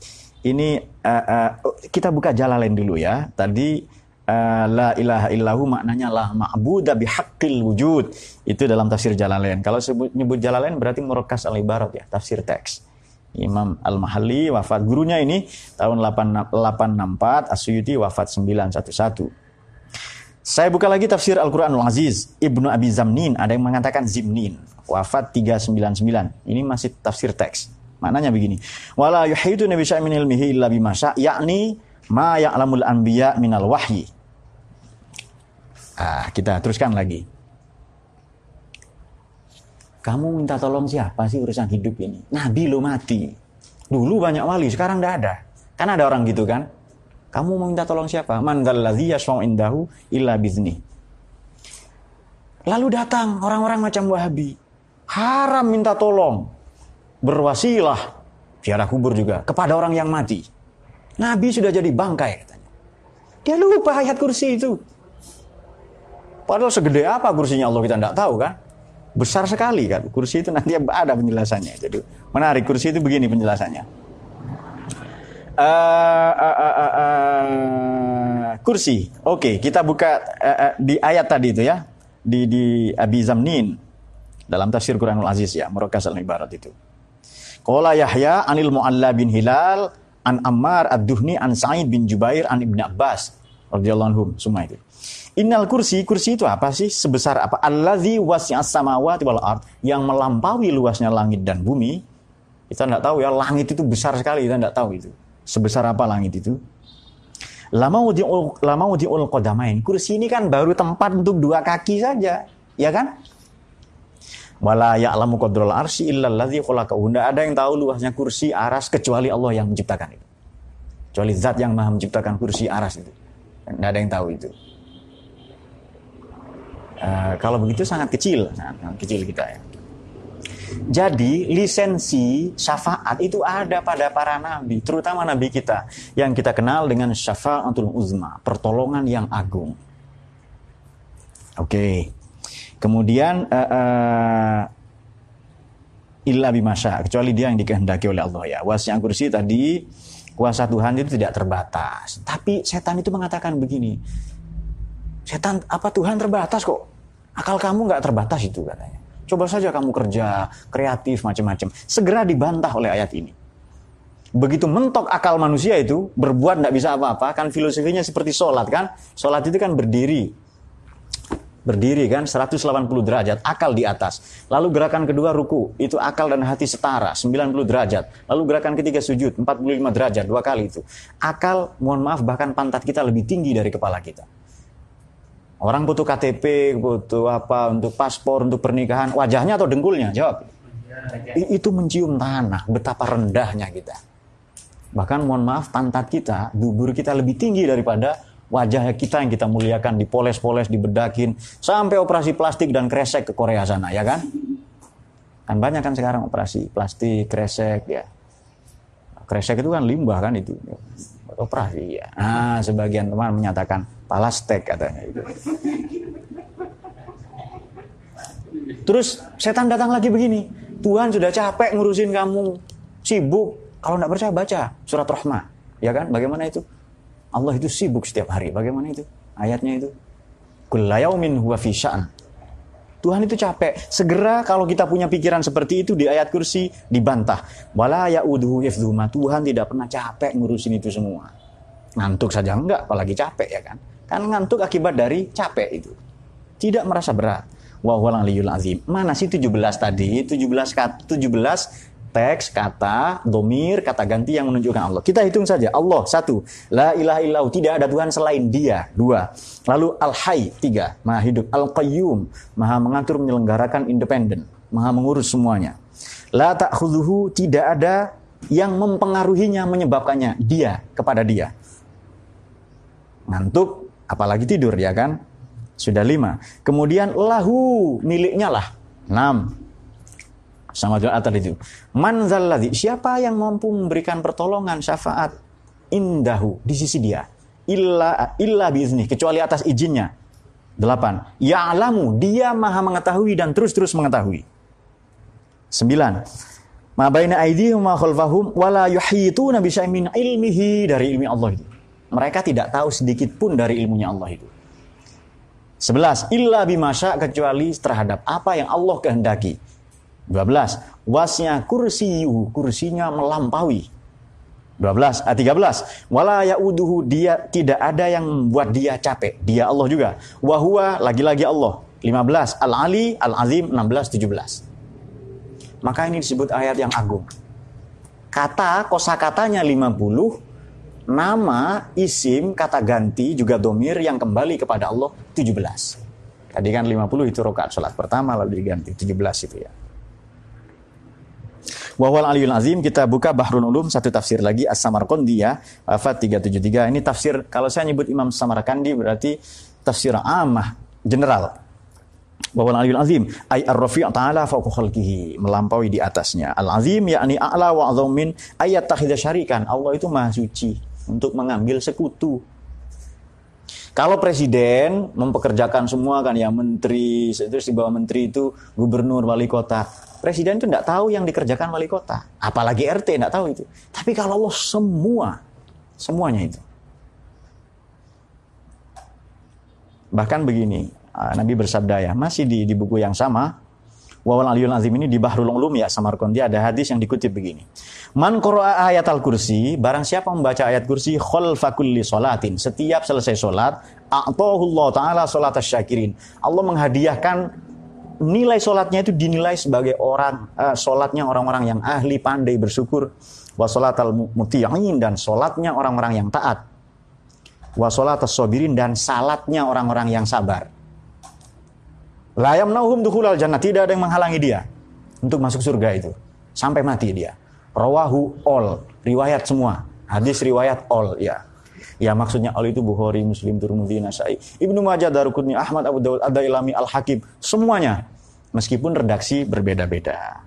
Ini uh, uh, kita buka Jalalain dulu ya. Tadi uh, la ilaha illahu maknanya la ma'budu bihaqqil wujud. Itu dalam tafsir Jalalain. Kalau sebut nyebut Jalalain berarti merekas al-ibarat ya, tafsir teks. Imam Al-Mahalli wafat gurunya ini tahun 864, Asyuti wafat 911. Saya buka lagi tafsir Al-Quran Al-Aziz. Ibnu Abi Zamnin, ada yang mengatakan Zimnin. Wafat 399. Ini masih tafsir teks. Maknanya begini. Wala yuhidu nabi syai'min ilmihi illa bimasya, yakni ma ya'lamul anbiya minal wahyi. Ah, kita teruskan lagi. Kamu minta tolong siapa sih urusan hidup ini? Nabi lo mati. Dulu banyak wali, sekarang tidak ada. Kan ada orang gitu kan? Kamu mau minta tolong siapa? Man indahu illa bizni. Lalu datang orang-orang macam Wahabi. Haram minta tolong. Berwasilah. Tiada kubur juga. Kepada orang yang mati. Nabi sudah jadi bangkai katanya. Dia lupa ayat kursi itu. Padahal segede apa kursinya Allah kita tidak tahu kan. Besar sekali kan. Kursi itu nanti ada penjelasannya. Jadi menarik. Kursi itu begini penjelasannya. Uh, uh, uh, uh, uh, kursi. Oke, okay, kita buka uh, uh, di ayat tadi itu ya. Di di Abi Zamnin dalam tafsir Quranul Aziz ya, Merokas al-Ibarat itu. Qala Yahya anil Mu'alla bin Hilal an Ammar ad-Duhni an Sa'id bin Jubair an Ibn Abbas radhiyallahu anhum semua itu. Innal kursi, kursi itu apa sih? Sebesar apa? Allazi wasi'as samawati wal ard, yang melampaui luasnya langit dan bumi. Kita tidak tahu ya, langit itu besar sekali, kita tidak tahu itu. Sebesar apa langit itu? Lama udi'ul, lama udi'ul qadamain. Kursi ini kan baru tempat untuk dua kaki saja, ya kan? Wala ya'lamu qadral arsy illa allazi khalaqahu. Tidak ada yang tahu luasnya kursi aras kecuali Allah yang menciptakan itu. Kecuali zat yang maha menciptakan kursi aras itu. Tidak ada yang tahu itu. Uh, kalau begitu sangat kecil, nah, kecil kita ya. Jadi lisensi syafaat itu ada pada para nabi, terutama nabi kita yang kita kenal dengan syafaatul uzma, pertolongan yang agung. Oke. Okay. Kemudian uh, uh, illa bimasya, kecuali dia yang dikehendaki oleh Allah ya. Wasi'ah kursi tadi kuasa Tuhan itu tidak terbatas. Tapi setan itu mengatakan begini, Setan apa Tuhan terbatas kok? Akal kamu nggak terbatas itu katanya. Coba saja kamu kerja kreatif macam-macam. Segera dibantah oleh ayat ini. Begitu mentok akal manusia itu berbuat tidak bisa apa-apa kan filosofinya seperti sholat kan. Sholat itu kan berdiri. berdiri kan 180 derajat, akal di atas. Lalu gerakan kedua ruku, itu akal dan hati setara 90 derajat. Lalu gerakan ketiga sujud 45 derajat, dua kali itu. Akal, mohon maaf bahkan pantat kita lebih tinggi dari kepala kita. Orang butuh KTP, butuh apa untuk paspor, untuk pernikahan, wajahnya atau dengkulnya? Jawab. Itu mencium tanah, betapa rendahnya kita. Bahkan mohon maaf pantat kita, dubur kita lebih tinggi daripada wajah kita yang kita muliakan dipoles-poles, dibedakin sampai operasi plastik dan kresek ke Korea sana, ya kan? Kan banyak kan sekarang operasi plastik, kresek ya. Kresek itu kan limbah kan itu. Operasi ya. Nah, sebagian teman menyatakan palastek katanya itu. Terus setan datang lagi begini. Tuhan sudah capek ngurusin kamu. Sibuk. Kalau nggak percaya baca surat Rahmah. Ya kan? Bagaimana itu? Allah itu sibuk setiap hari. Bagaimana itu? Ayatnya itu. Kullayaumin huwa fi Tuhan itu capek. Segera kalau kita punya pikiran seperti itu di ayat kursi dibantah. Wala ya'uduhu. Tuhan tidak pernah capek ngurusin itu semua. Ngantuk saja enggak, apalagi capek ya kan. Kan ngantuk akibat dari capek itu. Tidak merasa berat. Wa huwal azim. Mana sih 17 tadi? 17 17 teks, kata, domir, kata ganti yang menunjukkan Allah. Kita hitung saja. Allah, satu. La ilaha illahu, tidak ada Tuhan selain dia. Dua. Lalu Al-Hay, tiga. Maha hidup. Al-Qayyum, maha mengatur, menyelenggarakan independen. Maha mengurus semuanya. La ta'khuduhu, tidak ada yang mempengaruhinya, menyebabkannya. Dia, kepada dia. Ngantuk, apalagi tidur, ya kan? Sudah lima. Kemudian lahu, miliknya lah. Enam sama doa tadi itu. Man zalladhi, siapa yang mampu memberikan pertolongan syafaat indahu di sisi dia? Illa illa biizni, kecuali atas izinnya. Delapan. Ya'lamu, dia maha mengetahui dan terus-terus mengetahui. Sembilan. Ma baina aydihim wa khalfahum wala yuhituna bi ilmihi dari ilmi Allah itu. Mereka tidak tahu sedikit pun dari ilmunya Allah itu. Sebelas. Illa bimasya kecuali terhadap apa yang Allah kehendaki. 12. Wasnya kursiyu, kursinya melampaui. 12, ah, 13. Wala ya'uduhu, dia tidak ada yang membuat dia capek. Dia Allah juga. Wahua, lagi-lagi Allah. 15. Al-Ali, Al-Azim, 16, 17. Maka ini disebut ayat yang agung. Kata, kosa katanya 50, nama, isim, kata ganti, juga domir yang kembali kepada Allah 17. Tadi kan 50 itu rokaat sholat pertama lalu diganti 17 itu ya. Wahwal aliyul azim kita buka Bahrul Ulum satu tafsir lagi As-Samarqandi ya Wafat 373 ini tafsir kalau saya nyebut Imam Samarqandi berarti tafsir amah general. Wahwal aliyul azim ay ar-rafi' ta'ala fawqa melampaui di atasnya. Al-azim yakni a'la wa min ayat takhidha syarikan. Allah itu maha suci untuk mengambil sekutu kalau presiden mempekerjakan semua kan ya menteri, terus di bawah menteri itu gubernur, wali kota. Presiden itu tidak tahu yang dikerjakan wali kota. Apalagi RT tidak tahu itu. Tapi kalau Allah semua, semuanya itu. Bahkan begini, ah, Nabi bersabda ya, masih di, di buku yang sama, Wawal Aliyul Azim ini di Bahrul Ulum ya Samarkandi ada hadis yang dikutip begini. Man qara'a ayat al-kursi, barang siapa membaca ayat kursi khalfa kulli salatin, setiap selesai salat, a'tahullah taala salat syakirin. Allah menghadiahkan nilai sholatnya itu dinilai sebagai orang uh, sholatnya orang-orang yang ahli pandai bersyukur wa sholatal muti'in dan sholatnya orang-orang yang taat wa sholatas sobirin dan salatnya orang-orang yang sabar layam nauhum dukhulal jannah tidak ada yang menghalangi dia untuk masuk surga itu sampai mati dia rawahu all riwayat semua hadis riwayat all ya Ya maksudnya all itu Bukhari, Muslim, Turmudi, Nasai, Ibnu Majah, Daruqutni, Ahmad, Abu Dawud, Ad-Dailami, Al-Hakim, semuanya. Meskipun redaksi berbeda-beda.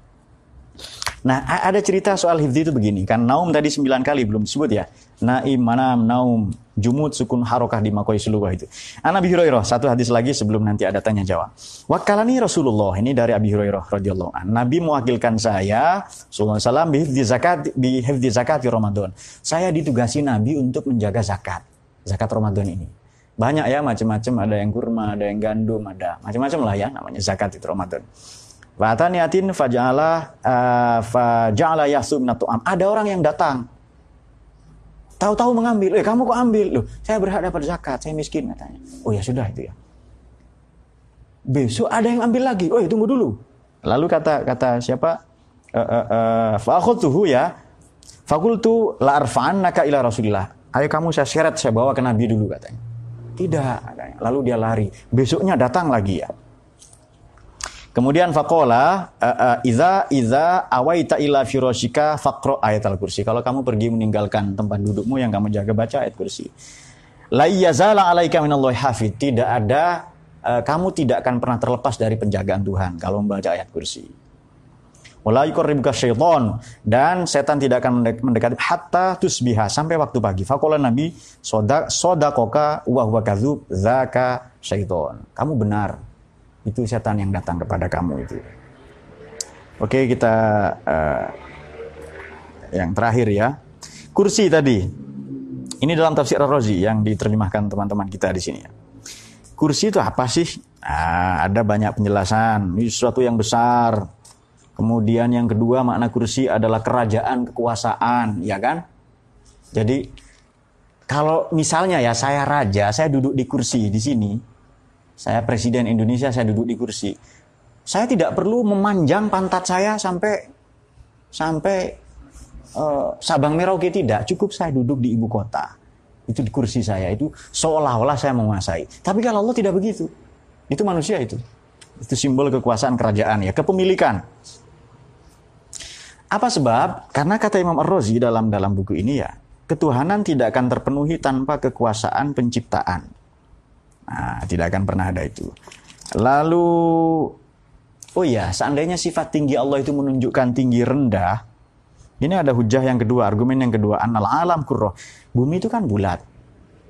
Nah, ada cerita soal hifdi itu begini. Kan naum tadi sembilan kali belum disebut ya. Naim, manam, naum, jumud, sukun, harokah di makoi itu. An Abi Hurairah, satu hadis lagi sebelum nanti ada tanya jawab. Wakalani Rasulullah, ini dari Abi Hurairah radhiyallahu an. Nabi mewakilkan saya, sallallahu alaihi wasallam, bihifdi zakat, bihifdi zakat di Ramadan. Saya ditugasi Nabi untuk menjaga zakat. Zakat Ramadan ini. Banyak ya macam-macam, ada yang kurma, ada yang gandum, ada macam-macam lah ya namanya zakat itu Ramadan. Fataniatin faja'ala uh, faja'ala yasum am. Ada orang yang datang. Tahu-tahu mengambil. Eh kamu kok ambil? Loh, saya berhak dapat zakat, saya miskin katanya. Oh ya sudah itu ya. besok ada yang ambil lagi. Oh, tunggu dulu. Lalu kata kata siapa? Uh, uh, uh, ya. Fakultu la naka ila Rasulillah. Ayo kamu saya seret, saya bawa ke Nabi dulu katanya. Tidak, lalu dia lari. Besoknya datang lagi ya. Kemudian fakola iza iza awaita ila firoshika fakro ayat al kursi. Kalau kamu pergi meninggalkan tempat dudukmu yang kamu jaga baca ayat kursi. La yazala alaika minallahi hafid. Tidak ada uh, kamu tidak akan pernah terlepas dari penjagaan Tuhan kalau membaca ayat kursi. Wala yuqarribuka syaiton dan setan tidak akan mendekati hatta tusbiha sampai waktu pagi. Faqala Nabi soda sodakoka wa huwa kadzub zaka syaiton. Kamu benar. Itu setan yang datang kepada kamu itu. Oke, kita uh, yang terakhir ya. Kursi tadi. Ini dalam tafsir Ar-Razi yang diterjemahkan teman-teman kita di sini ya. Kursi itu apa sih? Nah, ada banyak penjelasan. Ini sesuatu yang besar, Kemudian yang kedua makna kursi adalah kerajaan kekuasaan, ya kan? Jadi kalau misalnya ya saya raja, saya duduk di kursi di sini, saya presiden Indonesia, saya duduk di kursi. Saya tidak perlu memanjang pantat saya sampai sampai uh, Sabang Merauke tidak, cukup saya duduk di ibu kota. Itu di kursi saya itu seolah-olah saya menguasai. Tapi kalau Allah tidak begitu. Itu manusia itu. Itu simbol kekuasaan kerajaan ya, kepemilikan. Apa sebab? Karena kata Imam Ar-Razi dalam dalam buku ini ya, ketuhanan tidak akan terpenuhi tanpa kekuasaan penciptaan. Nah, tidak akan pernah ada itu. Lalu, oh ya, seandainya sifat tinggi Allah itu menunjukkan tinggi rendah, ini ada hujah yang kedua, argumen yang kedua, anal alam kurroh. Bumi itu kan bulat.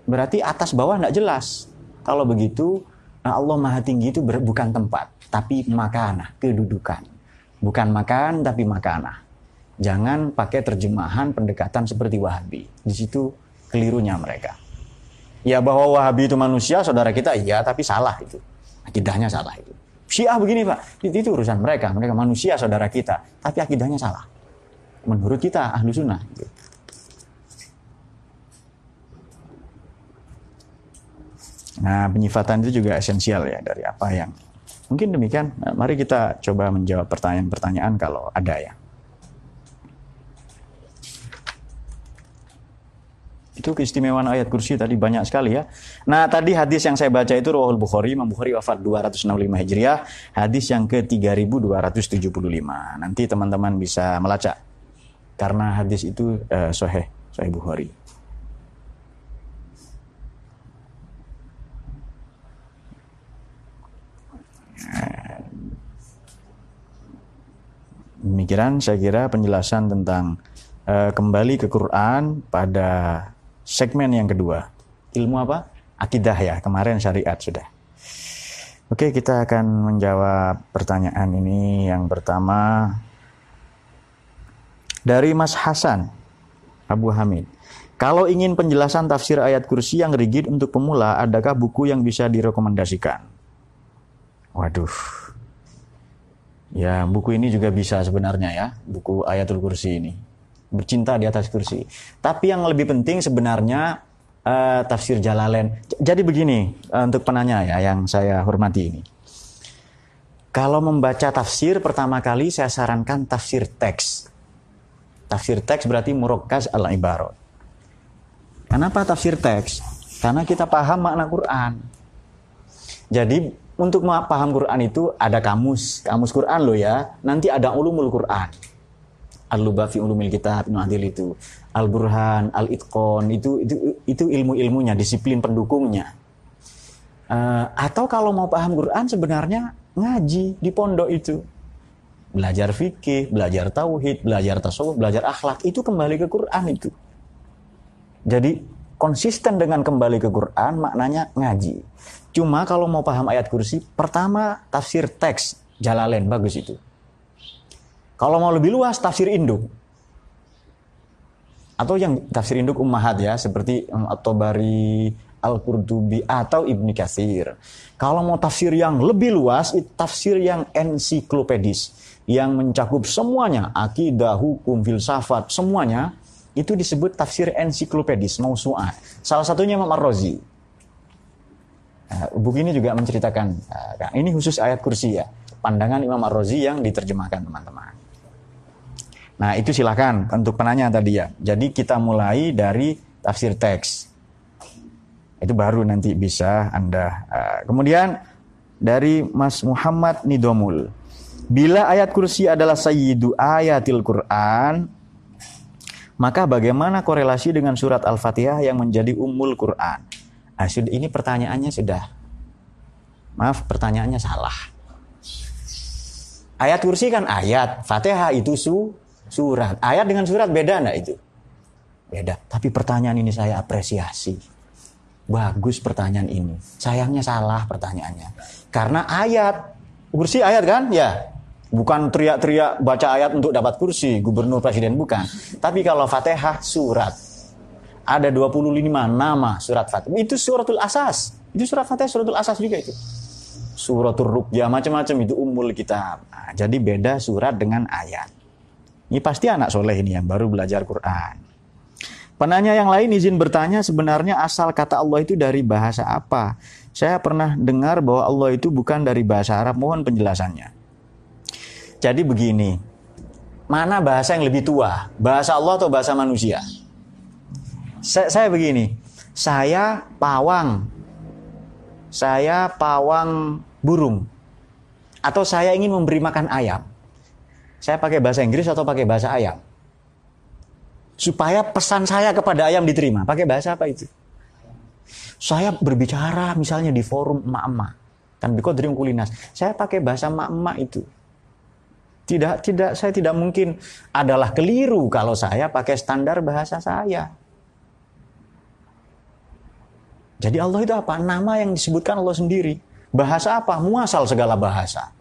Berarti atas bawah tidak jelas. Kalau begitu, nah Allah maha tinggi itu bukan tempat, tapi makanah, kedudukan. Bukan makan, tapi makanah. Jangan pakai terjemahan pendekatan seperti Wahabi. Di situ kelirunya mereka. Ya bahwa Wahabi itu manusia, saudara kita iya, tapi salah itu. Akidahnya salah itu. Syiah begini Pak, itu, itu urusan mereka. Mereka manusia saudara kita, tapi akidahnya salah. Menurut kita ahlu sunnah. Gitu. Nah, penyifatan itu juga esensial ya dari apa yang mungkin demikian. Mari kita coba menjawab pertanyaan-pertanyaan kalau ada ya. Itu keistimewaan ayat kursi tadi banyak sekali ya. Nah tadi hadis yang saya baca itu Rawahul Bukhari, Imam Bukhari wafat 265 Hijriah, hadis yang ke 3275. Nanti teman-teman bisa melacak. Karena hadis itu uh, Soheh, Soheh Bukhari. Demikian saya kira penjelasan tentang uh, kembali ke Quran pada segmen yang kedua. Ilmu apa? Akidah ya, kemarin syariat sudah. Oke, kita akan menjawab pertanyaan ini. Yang pertama dari Mas Hasan Abu Hamid. Kalau ingin penjelasan tafsir ayat kursi yang rigid untuk pemula, adakah buku yang bisa direkomendasikan? Waduh. Ya, buku ini juga bisa sebenarnya ya, buku ayatul kursi ini bercinta di atas kursi. Tapi yang lebih penting sebenarnya uh, tafsir Jalalain. Jadi begini uh, untuk penanya ya yang saya hormati ini. Kalau membaca tafsir pertama kali saya sarankan tafsir teks. Tafsir teks berarti murokkaz al ibarat. Kenapa tafsir teks? Karena kita paham makna Quran. Jadi untuk paham Quran itu ada kamus, kamus Quran loh ya. Nanti ada ulumul Quran Al-Luba fi ulumil kitab Ibnu Adil itu. Al-Burhan, Al-Itqon itu itu itu ilmu-ilmunya, disiplin pendukungnya. Uh, atau kalau mau paham Quran sebenarnya ngaji di pondok itu. Belajar fikih, belajar tauhid, belajar tasawuf, belajar akhlak itu kembali ke Quran itu. Jadi konsisten dengan kembali ke Quran maknanya ngaji. Cuma kalau mau paham ayat kursi, pertama tafsir teks Jalalain bagus itu. Kalau mau lebih luas tafsir induk. Atau yang tafsir induk ummahat ya seperti At-Tabari, Al-Qurtubi atau Ibni Katsir. Kalau mau tafsir yang lebih luas, itu tafsir yang ensiklopedis yang mencakup semuanya, akidah, hukum, filsafat, semuanya itu disebut tafsir ensiklopedis, mausu'ah. Salah satunya Imam Ar-Razi. Uh, buku ini juga menceritakan, uh, ini khusus ayat kursi ya, pandangan Imam Ar-Razi yang diterjemahkan teman-teman. Nah itu silahkan untuk penanya tadi ya. Jadi kita mulai dari tafsir teks. Itu baru nanti bisa Anda. Uh, kemudian dari Mas Muhammad Nidomul. Bila ayat kursi adalah sayyidu ayatil Quran, maka bagaimana korelasi dengan surat Al-Fatihah yang menjadi umul Quran? Nah, ini pertanyaannya sudah. Maaf, pertanyaannya salah. Ayat kursi kan ayat, Fatihah itu su, surat. Ayat dengan surat beda enggak itu? Beda. Tapi pertanyaan ini saya apresiasi. Bagus pertanyaan ini. Sayangnya salah pertanyaannya. Karena ayat, kursi ayat kan? Ya. Bukan teriak-teriak baca ayat untuk dapat kursi, gubernur presiden bukan. Tapi kalau Fatihah surat. Ada 25 nama surat Fatihah. Itu suratul asas. Itu surat Fatihah suratul asas juga itu. Suratul rukyah macam-macam itu umul kitab. Nah, jadi beda surat dengan ayat. Ini pasti anak soleh ini yang baru belajar Quran. Penanya yang lain izin bertanya sebenarnya asal kata Allah itu dari bahasa apa? Saya pernah dengar bahwa Allah itu bukan dari bahasa Arab. Mohon penjelasannya. Jadi begini, mana bahasa yang lebih tua? Bahasa Allah atau bahasa manusia? Saya, saya begini, saya pawang, saya pawang burung, atau saya ingin memberi makan ayam. Saya pakai bahasa Inggris atau pakai bahasa ayam? Supaya pesan saya kepada ayam diterima. Pakai bahasa apa itu? Saya berbicara misalnya di forum emak-emak. Kan bikodrim kulinas. Saya pakai bahasa emak-emak itu. Tidak, tidak, saya tidak mungkin adalah keliru kalau saya pakai standar bahasa saya. Jadi Allah itu apa? Nama yang disebutkan Allah sendiri. Bahasa apa? Muasal segala bahasa.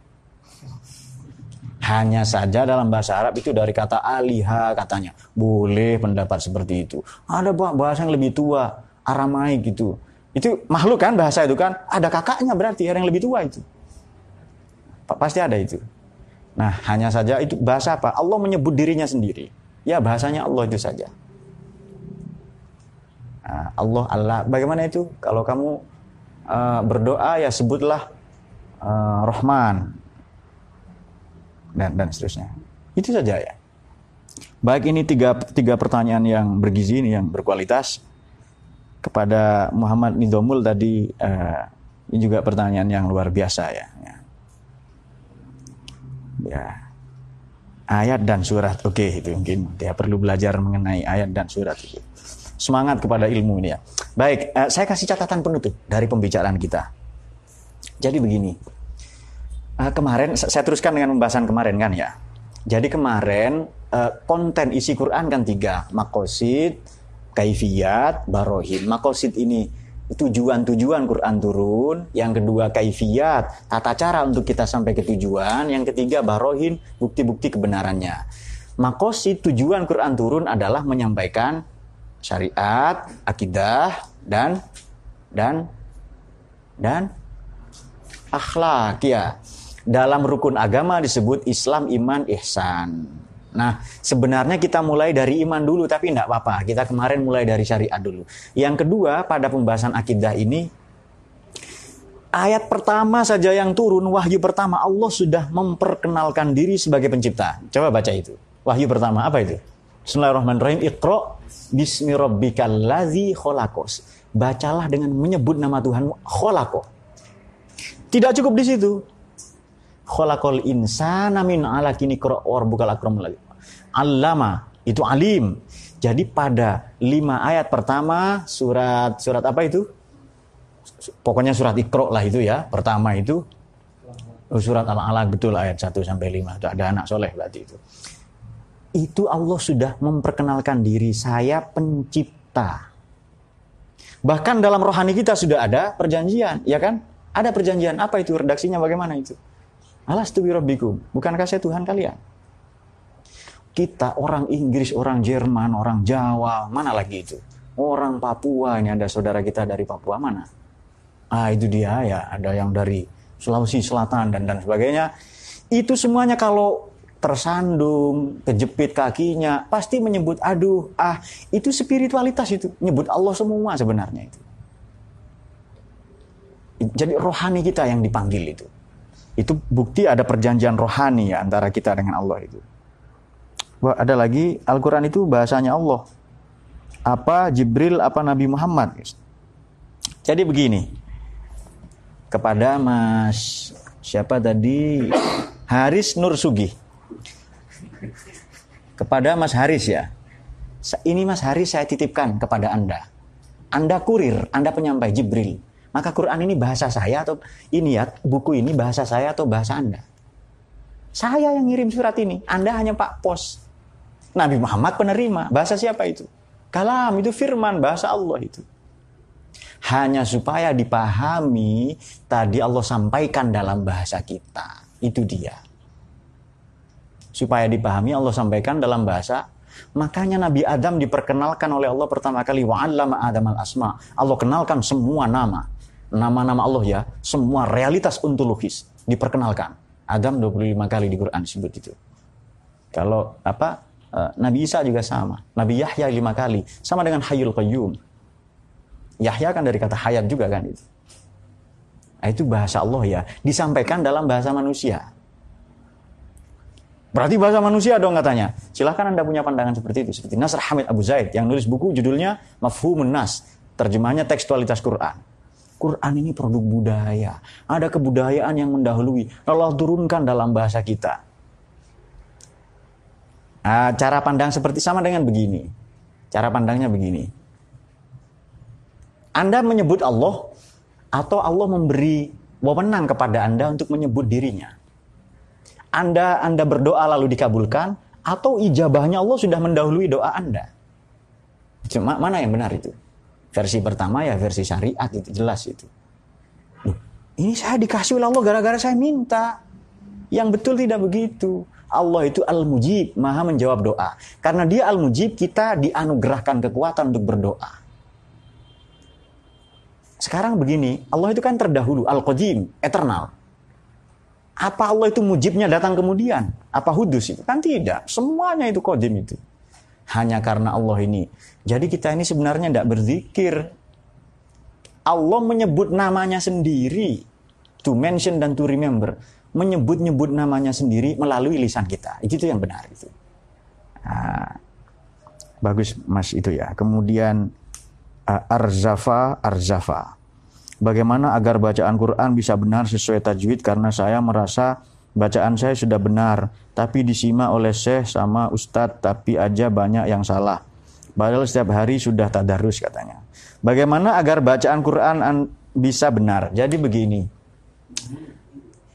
Hanya saja dalam bahasa Arab itu dari kata aliha katanya. Boleh pendapat seperti itu. Ada bahasa yang lebih tua, Aramaik gitu. Itu makhluk kan bahasa itu kan? Ada kakaknya berarti yang lebih tua itu. Pasti ada itu. Nah, hanya saja itu bahasa apa? Allah menyebut dirinya sendiri. Ya, bahasanya Allah itu saja. Nah, Allah Allah. Bagaimana itu? Kalau kamu uh, berdoa ya sebutlah uh, Rahman dan dan seterusnya. Itu saja ya. Baik ini tiga, tiga pertanyaan yang bergizi ini yang berkualitas kepada Muhammad Nidomul tadi uh, ini juga pertanyaan yang luar biasa ya. ya ya ayat dan surat oke okay, itu mungkin dia perlu belajar mengenai ayat dan surat semangat kepada ilmu ini ya baik uh, saya kasih catatan penutup dari pembicaraan kita jadi begini uh, kemarin saya teruskan dengan pembahasan kemarin kan ya. Jadi kemarin uh, konten isi Quran kan tiga. Makosid kaifiyat barohin makosid ini tujuan-tujuan Quran turun, yang kedua kaifiyat, tata cara untuk kita sampai ke tujuan, yang ketiga barohin, bukti-bukti kebenarannya. Makosid tujuan Quran turun adalah menyampaikan syariat, akidah, dan dan dan akhlak ya. Dalam rukun agama disebut Islam, iman, ihsan. Nah, sebenarnya kita mulai dari iman dulu, tapi tidak apa-apa. Kita kemarin mulai dari syariat dulu. Yang kedua, pada pembahasan akidah ini, ayat pertama saja yang turun, wahyu pertama, Allah sudah memperkenalkan diri sebagai pencipta. Coba baca itu. Wahyu pertama, apa itu? Bismillahirrahmanirrahim. Iqra bismi rabbikal. Bacalah dengan menyebut nama Tuhanmu khalaqo. Tidak cukup di situ khalaqal insana min alaqini qra'ur bukal akramul Allama itu alim. Jadi pada lima ayat pertama surat surat apa itu? Pokoknya surat Iqra lah itu ya. Pertama itu oh, surat Al-Alaq betul ayat 1 sampai 5. Itu ada anak soleh berarti itu. Itu Allah sudah memperkenalkan diri saya pencipta. Bahkan dalam rohani kita sudah ada perjanjian, ya kan? Ada perjanjian apa itu? Redaksinya bagaimana itu? Alastu birabbikum. Bukankah saya Tuhan kalian? Kita orang Inggris, orang Jerman, orang Jawa, mana lagi itu? Orang Papua, ini ada saudara kita dari Papua mana? Ah itu dia ya, ada yang dari Sulawesi Selatan dan dan sebagainya. Itu semuanya kalau tersandung, kejepit kakinya, pasti menyebut aduh, ah itu spiritualitas itu, nyebut Allah semua sebenarnya itu. Jadi rohani kita yang dipanggil itu. Itu bukti ada perjanjian rohani ya antara kita dengan Allah itu. Wah, ada lagi Al-Quran itu bahasanya Allah. Apa Jibril, apa Nabi Muhammad. Jadi begini. Kepada Mas siapa tadi? Haris Nur Sugi. Kepada Mas Haris ya. Ini Mas Haris saya titipkan kepada Anda. Anda kurir, Anda penyampai Jibril. Maka Quran ini bahasa saya atau ini ya, buku ini bahasa saya atau bahasa Anda. Saya yang ngirim surat ini, Anda hanya Pak Pos. Nabi Muhammad penerima. Bahasa siapa itu? Kalam itu firman bahasa Allah itu. Hanya supaya dipahami tadi Allah sampaikan dalam bahasa kita. Itu dia. Supaya dipahami Allah sampaikan dalam bahasa Makanya Nabi Adam diperkenalkan oleh Allah pertama kali wa'allama Adam al-asma. Allah kenalkan semua nama. Nama-nama Allah ya, semua realitas ontologis diperkenalkan. Adam 25 kali di Quran disebut itu. Kalau apa Eh, Nabi Isa juga sama. Nabi Yahya lima kali. Sama dengan Hayul Qayyum. Yahya kan dari kata hayat juga kan itu. Nah, itu bahasa Allah ya. Disampaikan dalam bahasa manusia. Berarti bahasa manusia dong katanya. Silahkan Anda punya pandangan seperti itu. Seperti Nasr Hamid Abu Zaid yang nulis buku judulnya Mafhumun Nas. Terjemahnya tekstualitas Quran. Quran ini produk budaya. Ada kebudayaan yang mendahului. Allah turunkan dalam bahasa kita. Nah, cara pandang seperti sama dengan begini. Cara pandangnya begini. Anda menyebut Allah atau Allah memberi wewenang kepada Anda untuk menyebut dirinya. Anda Anda berdoa lalu dikabulkan atau ijabahnya Allah sudah mendahului doa Anda. Cuma mana yang benar itu? Versi pertama ya versi syariat itu jelas itu. ini saya dikasih oleh Allah gara-gara saya minta. Yang betul tidak begitu. Allah itu Al-Mujib, maha menjawab doa. Karena dia Al-Mujib, kita dianugerahkan kekuatan untuk berdoa. Sekarang begini, Allah itu kan terdahulu, Al-Qadim, eternal. Apa Allah itu mujibnya datang kemudian? Apa hudus itu? Kan tidak. Semuanya itu qadim itu. Hanya karena Allah ini. Jadi kita ini sebenarnya tidak berzikir. Allah menyebut namanya sendiri. To mention dan to remember menyebut-nyebut namanya sendiri melalui lisan kita. Itu yang benar itu. Nah, bagus Mas itu ya. Kemudian uh, Arzafa Arzafa. Bagaimana agar bacaan Quran bisa benar sesuai tajwid karena saya merasa bacaan saya sudah benar tapi disimak oleh syekh sama ustadz tapi aja banyak yang salah. Padahal setiap hari sudah tadarus katanya. Bagaimana agar bacaan Quran bisa benar? Jadi begini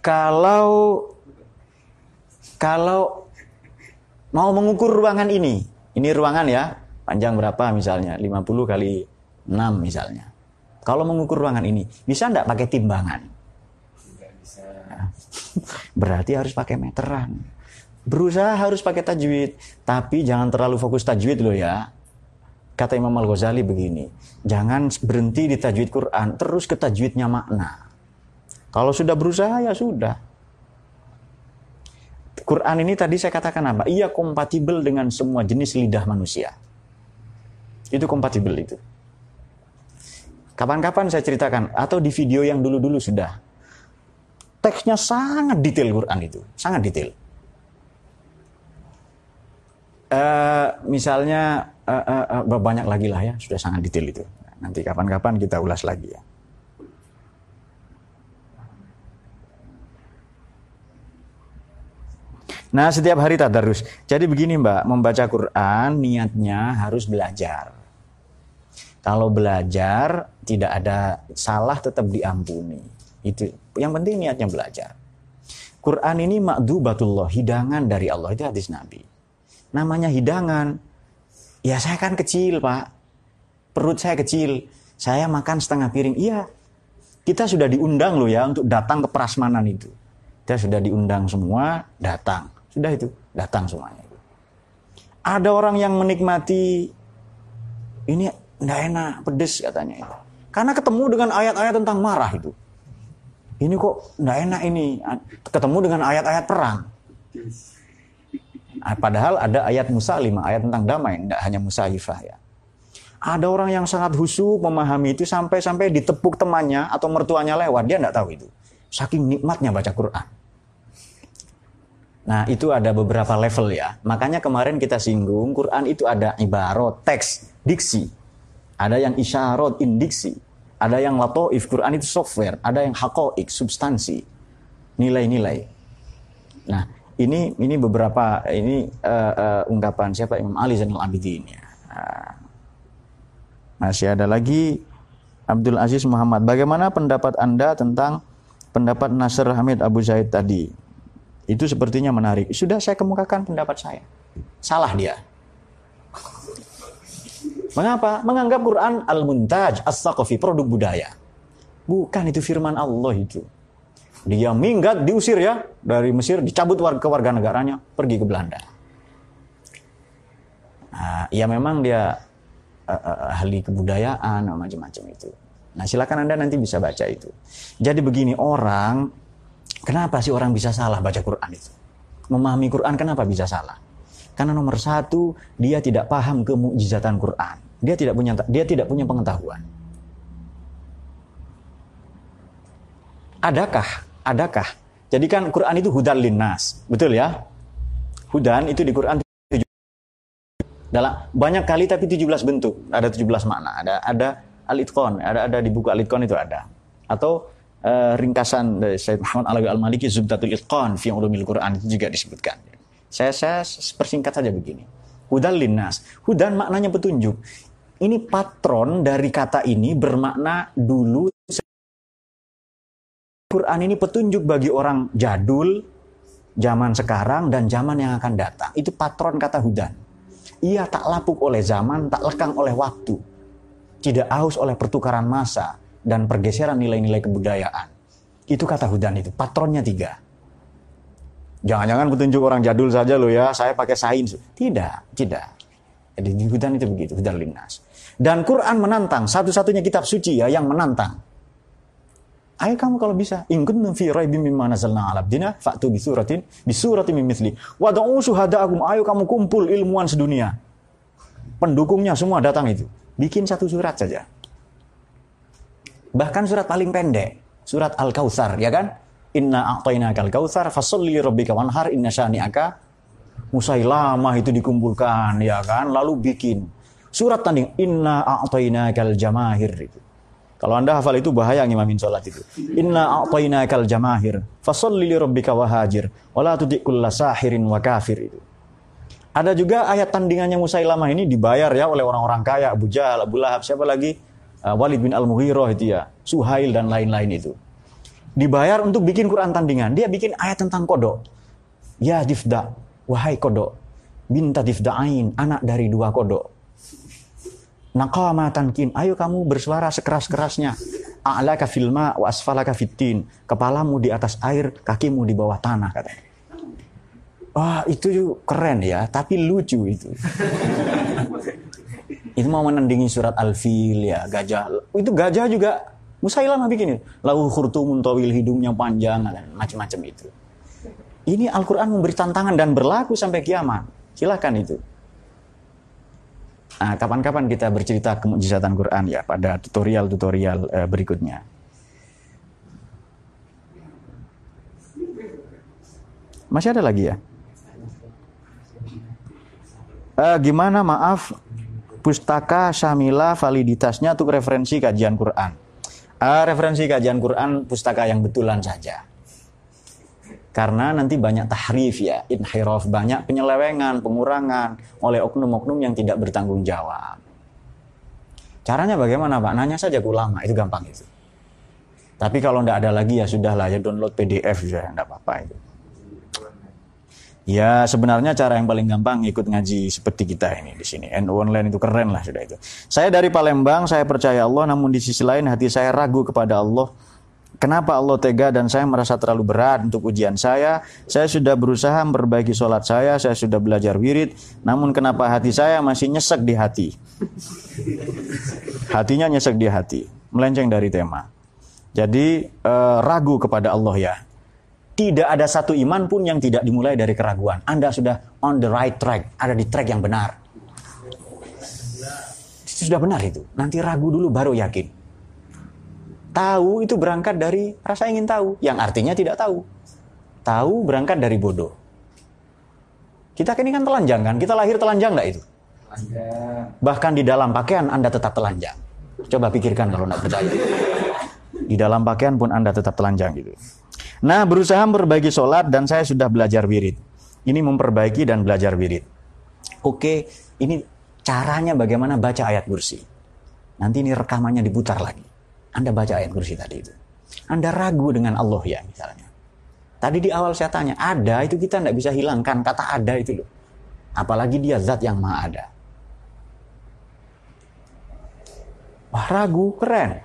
kalau kalau mau mengukur ruangan ini, ini ruangan ya, panjang berapa misalnya, 50 kali 6 misalnya. Kalau mengukur ruangan ini, bisa enggak pakai timbangan? *laughs* Berarti harus pakai meteran. Berusaha harus pakai tajwid, tapi jangan terlalu fokus tajwid loh ya. Kata Imam Al-Ghazali begini, jangan berhenti di tajwid Quran, terus ke tajwidnya makna. Kalau sudah berusaha ya sudah. Quran ini tadi saya katakan apa? Ia kompatibel dengan semua jenis lidah manusia. Itu kompatibel itu. Kapan-kapan saya ceritakan atau di video yang dulu-dulu sudah. Teksnya sangat detail Quran itu, sangat detail. Uh, misalnya uh, uh, uh, banyak lagi lah ya, sudah sangat detail itu. Nanti kapan-kapan kita ulas lagi ya. Nah, setiap hari tadarus. Jadi begini, Mbak, membaca Quran niatnya harus belajar. Kalau belajar tidak ada salah tetap diampuni. Itu yang penting niatnya belajar. Quran ini makdubatullah, hidangan dari Allah itu hadis Nabi. Namanya hidangan. Ya saya kan kecil, Pak. Perut saya kecil. Saya makan setengah piring. Iya. Kita sudah diundang loh ya untuk datang ke prasmanan itu. Kita sudah diundang semua, datang sudah itu, datang semuanya. Ada orang yang menikmati ini tidak enak, pedes katanya itu. Karena ketemu dengan ayat-ayat tentang marah itu. Ini kok tidak enak ini. Ketemu dengan ayat-ayat perang. Padahal ada ayat Musa lima ayat tentang damai, tidak hanya Musa Hifah ya. Ada orang yang sangat husuk memahami itu sampai-sampai ditepuk temannya atau mertuanya lewat, dia nggak tahu itu. Saking nikmatnya baca Quran. Nah, itu ada beberapa level ya. Makanya kemarin kita singgung, Quran itu ada ibarat, teks, diksi. Ada yang isyarat, indiksi. Ada yang latoif, Quran itu software. Ada yang hakoik, substansi. Nilai-nilai. Nah, ini ini beberapa ini uh, uh, ungkapan siapa Imam Ali Zainal Abidin ya. Uh, masih ada lagi Abdul Aziz Muhammad. Bagaimana pendapat Anda tentang pendapat Nasr Hamid Abu Zaid tadi? Itu sepertinya menarik. Sudah saya kemukakan pendapat saya. Salah dia. Mengapa? Menganggap Quran al-muntaj, as-saqafi, produk budaya. Bukan itu firman Allah itu. Dia minggat, diusir ya dari Mesir, dicabut ke warga negaranya, pergi ke Belanda. Nah, ya memang dia uh, ahli kebudayaan macam-macam itu. Nah silakan anda nanti bisa baca itu. Jadi begini orang, kenapa sih orang bisa salah baca Quran itu? Memahami Quran kenapa bisa salah? Karena nomor satu dia tidak paham kemujizatan Quran. Dia tidak punya dia tidak punya pengetahuan. Adakah? Adakah? Jadi kan Quran itu hudan linnas, betul ya? Hudan itu di Quran dalam banyak kali tapi 17 bentuk, ada 17 makna. Ada ada al-itqan, ada ada di buku al-itqan itu ada. Atau uh, ringkasan dari Syed Muhammad Alawi Al-Maliki Zubdatul Itqan fi Ulumil Quran itu juga disebutkan. Saya saya persingkat saja begini. Hudan linnas. Hudan maknanya petunjuk. Ini patron dari kata ini bermakna dulu Quran ini petunjuk bagi orang jadul, zaman sekarang dan zaman yang akan datang. Itu patron kata hudan. Ia tak lapuk oleh zaman, tak lekang oleh waktu. Tidak aus oleh pertukaran masa dan pergeseran nilai-nilai kebudayaan. Itu kata Hudan itu, patronnya tiga. Jangan-jangan petunjuk orang jadul saja loh ya, saya pakai sains. Tidak, tidak. Jadi di Hudan itu begitu, Hudan Linnas. Dan Quran menantang, satu-satunya kitab suci ya yang menantang. Ayo kamu kalau bisa, in kuntum fi raibim mimma nazalna 'ala abdina fa'tu bi suratin bi suratin min mithli. Wa da'u syuhada'akum, ayo kamu kumpul ilmuwan sedunia. Pendukungnya semua datang itu. Bikin satu surat saja. Bahkan surat paling pendek, surat Al-Kautsar, ya kan? Inna a'tainaka al-kautsar fasholli rabbika wanhar inna syani'aka Musailamah itu dikumpulkan, ya kan? Lalu bikin surat tanding Inna a'tainaka al-jamahir itu kalau anda hafal itu bahaya ngimamin sholat itu. Inna kal jamahir. Fasolli li rabbika wahajir. Wala tudi'kulla sahirin wa kafir itu. Ada juga ayat tandingannya Musailamah ini dibayar ya oleh orang-orang kaya. Abu Jahal, Abu Lahab, siapa lagi? Uh, Walid bin Al-Mughirah itu ya. Suhail dan lain-lain itu. Dibayar untuk bikin Quran tandingan. Dia bikin ayat tentang kodok. Ya difda, wahai kodok. Binta difda'ain, anak dari dua kodok Naqama tankin. Ayo kamu bersuara sekeras-kerasnya. A'laka filma wa asfalaka fitin. Kepalamu di atas air, kakimu di bawah tanah katanya. Wah, itu keren ya, tapi lucu itu. *laughs* itu mau menandingi surat Al-Fil ya, gajah. Itu gajah juga Musailamah bikin itu. Lahu khurtumun tawil hidungnya panjang macam-macam itu. Ini Al-Qur'an memberi tantangan dan berlaku sampai kiamat. Silahkan itu. Nah, kapan-kapan kita bercerita kemujizatan Quran ya pada tutorial-tutorial uh, berikutnya. Masih ada lagi ya? Uh, gimana maaf pustaka Syamila validitasnya untuk referensi kajian Quran? Uh, referensi kajian Quran pustaka yang betulan saja. Karena nanti banyak tahrif ya, inhiraf, banyak penyelewengan, pengurangan oleh oknum-oknum yang tidak bertanggung jawab. Caranya bagaimana Pak? Nanya saja ke ulama, itu gampang itu. Tapi kalau tidak ada lagi ya sudahlah ya download PDF ya, tidak apa-apa itu. Ya sebenarnya cara yang paling gampang ikut ngaji seperti kita ini di sini. NU online itu keren lah sudah itu. Saya dari Palembang, saya percaya Allah, namun di sisi lain hati saya ragu kepada Allah Kenapa Allah tega dan saya merasa terlalu berat untuk ujian saya? Saya sudah berusaha memperbaiki sholat saya, saya sudah belajar wirid, namun kenapa hati saya masih nyesek di hati? Hatinya nyesek di hati, melenceng dari tema. Jadi eh, ragu kepada Allah ya. Tidak ada satu iman pun yang tidak dimulai dari keraguan. Anda sudah on the right track, ada di track yang benar. Sudah benar itu. Nanti ragu dulu baru yakin. Tahu itu berangkat dari rasa ingin tahu, yang artinya tidak tahu. Tahu berangkat dari bodoh. Kita ini kan telanjang kan? Kita lahir telanjang enggak itu? Bahkan di dalam pakaian Anda tetap telanjang. Coba pikirkan kalau enggak percaya. Di dalam pakaian pun Anda tetap telanjang gitu. Nah, berusaha memperbaiki sholat dan saya sudah belajar wirid. Ini memperbaiki dan belajar wirid. Oke, ini caranya bagaimana baca ayat kursi. Nanti ini rekamannya diputar lagi. Anda baca ayat kursi tadi itu. Anda ragu dengan Allah ya misalnya. Tadi di awal saya tanya, ada itu kita tidak bisa hilangkan kata ada itu loh. Apalagi dia zat yang maha ada. Wah ragu, keren.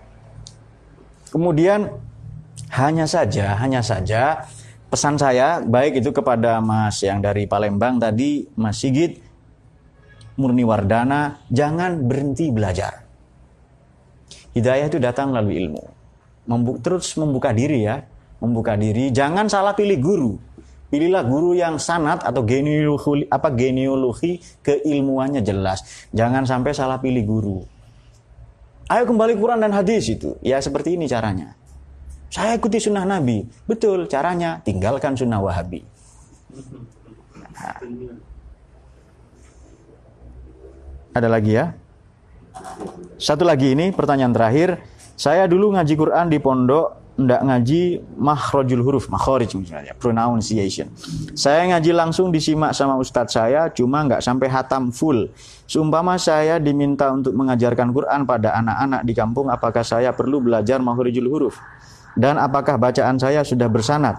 Kemudian hanya saja, hanya saja pesan saya baik itu kepada Mas yang dari Palembang tadi, Mas Sigit, Murni Wardana, jangan berhenti belajar. Hidayah itu datang melalui ilmu. Membu terus membuka diri ya, membuka diri. Jangan salah pilih guru. Pilihlah guru yang sanat atau genealogi apa keilmuannya jelas. Jangan sampai salah pilih guru. Ayo kembali Quran dan hadis itu. Ya seperti ini caranya. Saya ikuti sunnah Nabi. Betul caranya. Tinggalkan sunnah Wahabi. Nah. Ada lagi ya? Satu lagi ini pertanyaan terakhir. Saya dulu ngaji Quran di pondok ndak ngaji makhrajul huruf, makhraj misalnya, pronunciation. Saya ngaji langsung disimak sama ustadz saya, cuma nggak sampai hatam full. Seumpama saya diminta untuk mengajarkan Quran pada anak-anak di kampung, apakah saya perlu belajar makhrajul huruf? Dan apakah bacaan saya sudah bersanad?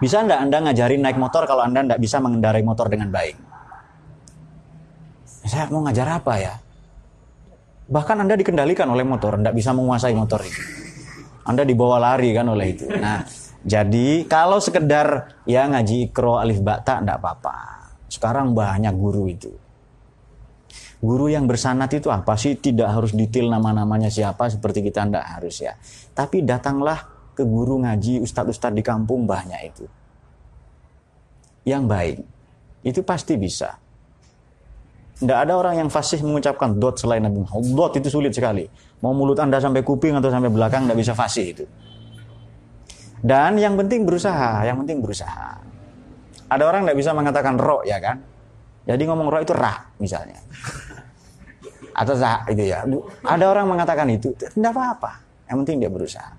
Bisa ndak Anda ngajarin naik motor kalau Anda ndak bisa mengendarai motor dengan baik? Saya mau ngajar apa ya? Bahkan Anda dikendalikan oleh motor, tidak bisa menguasai motor itu. Anda dibawa lari kan oleh itu. Nah, jadi kalau sekedar ya ngaji ikro alif bakta tidak apa-apa. Sekarang banyak guru itu. Guru yang bersanat itu apa sih? Tidak harus detail nama-namanya siapa seperti kita tidak harus ya. Tapi datanglah ke guru ngaji ustadz-ustadz di kampung banyak itu. Yang baik. Itu pasti bisa. Tidak ada orang yang fasih mengucapkan dot selain Nabi Muhammad. Dot itu sulit sekali. Mau mulut Anda sampai kuping atau sampai belakang tidak bisa fasih itu. Dan yang penting berusaha, yang penting berusaha. Ada orang tidak bisa mengatakan ro ya kan? Jadi ngomong ro itu ra misalnya. Atau za itu ya. Ada orang mengatakan itu, tidak apa-apa. Yang penting dia berusaha.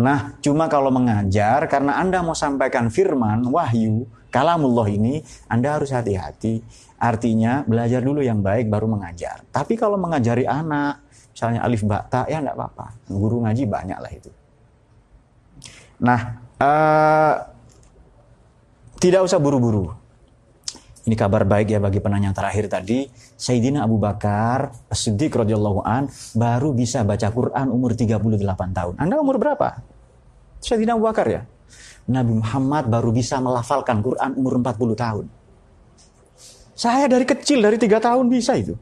Nah, cuma kalau mengajar karena Anda mau sampaikan firman, wahyu, kalamullah ini, Anda harus hati-hati Artinya belajar dulu yang baik baru mengajar. Tapi kalau mengajari anak, misalnya alif bakta, ya enggak apa-apa. Guru ngaji banyak lah itu. Nah, uh, tidak usah buru-buru. Ini kabar baik ya bagi penanya terakhir tadi. Sayyidina Abu Bakar Siddiq radhiyallahu an baru bisa baca Quran umur 38 tahun. Anda umur berapa? Sayyidina Abu Bakar ya. Nabi Muhammad baru bisa melafalkan Quran umur 40 tahun. Saya dari kecil, dari tiga tahun bisa itu.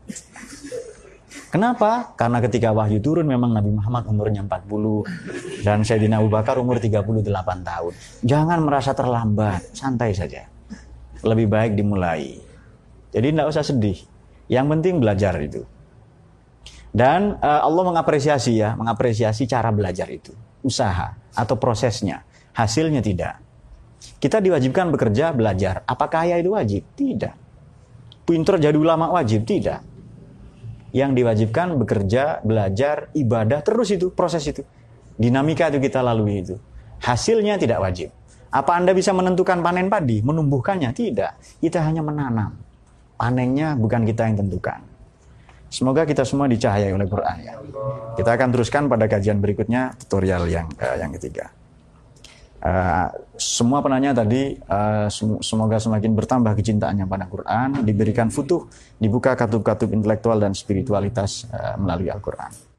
Kenapa? Karena ketika wahyu turun memang Nabi Muhammad umurnya 40 dan Sayyidina Abu Bakar umur 38 tahun. Jangan merasa terlambat, santai saja. Lebih baik dimulai. Jadi tidak usah sedih. Yang penting belajar itu. Dan uh, Allah mengapresiasi ya, mengapresiasi cara belajar itu. Usaha atau prosesnya. Hasilnya tidak. Kita diwajibkan bekerja, belajar. Apakah ya itu wajib? Tidak. Pinter jadi ulama wajib? Tidak. Yang diwajibkan bekerja belajar ibadah terus itu proses itu. Dinamika itu kita lalui itu. Hasilnya tidak wajib. Apa anda bisa menentukan panen padi? Menumbuhkannya? Tidak. Kita hanya menanam. Panennya bukan kita yang tentukan. Semoga kita semua dicahayai oleh Quran ya. Kita akan teruskan pada kajian berikutnya tutorial yang uh, yang ketiga Uh, semua penanya tadi uh, semoga semakin bertambah kecintaannya pada Quran, diberikan futuh, dibuka katup-katup intelektual dan spiritualitas uh, melalui Al-Quran.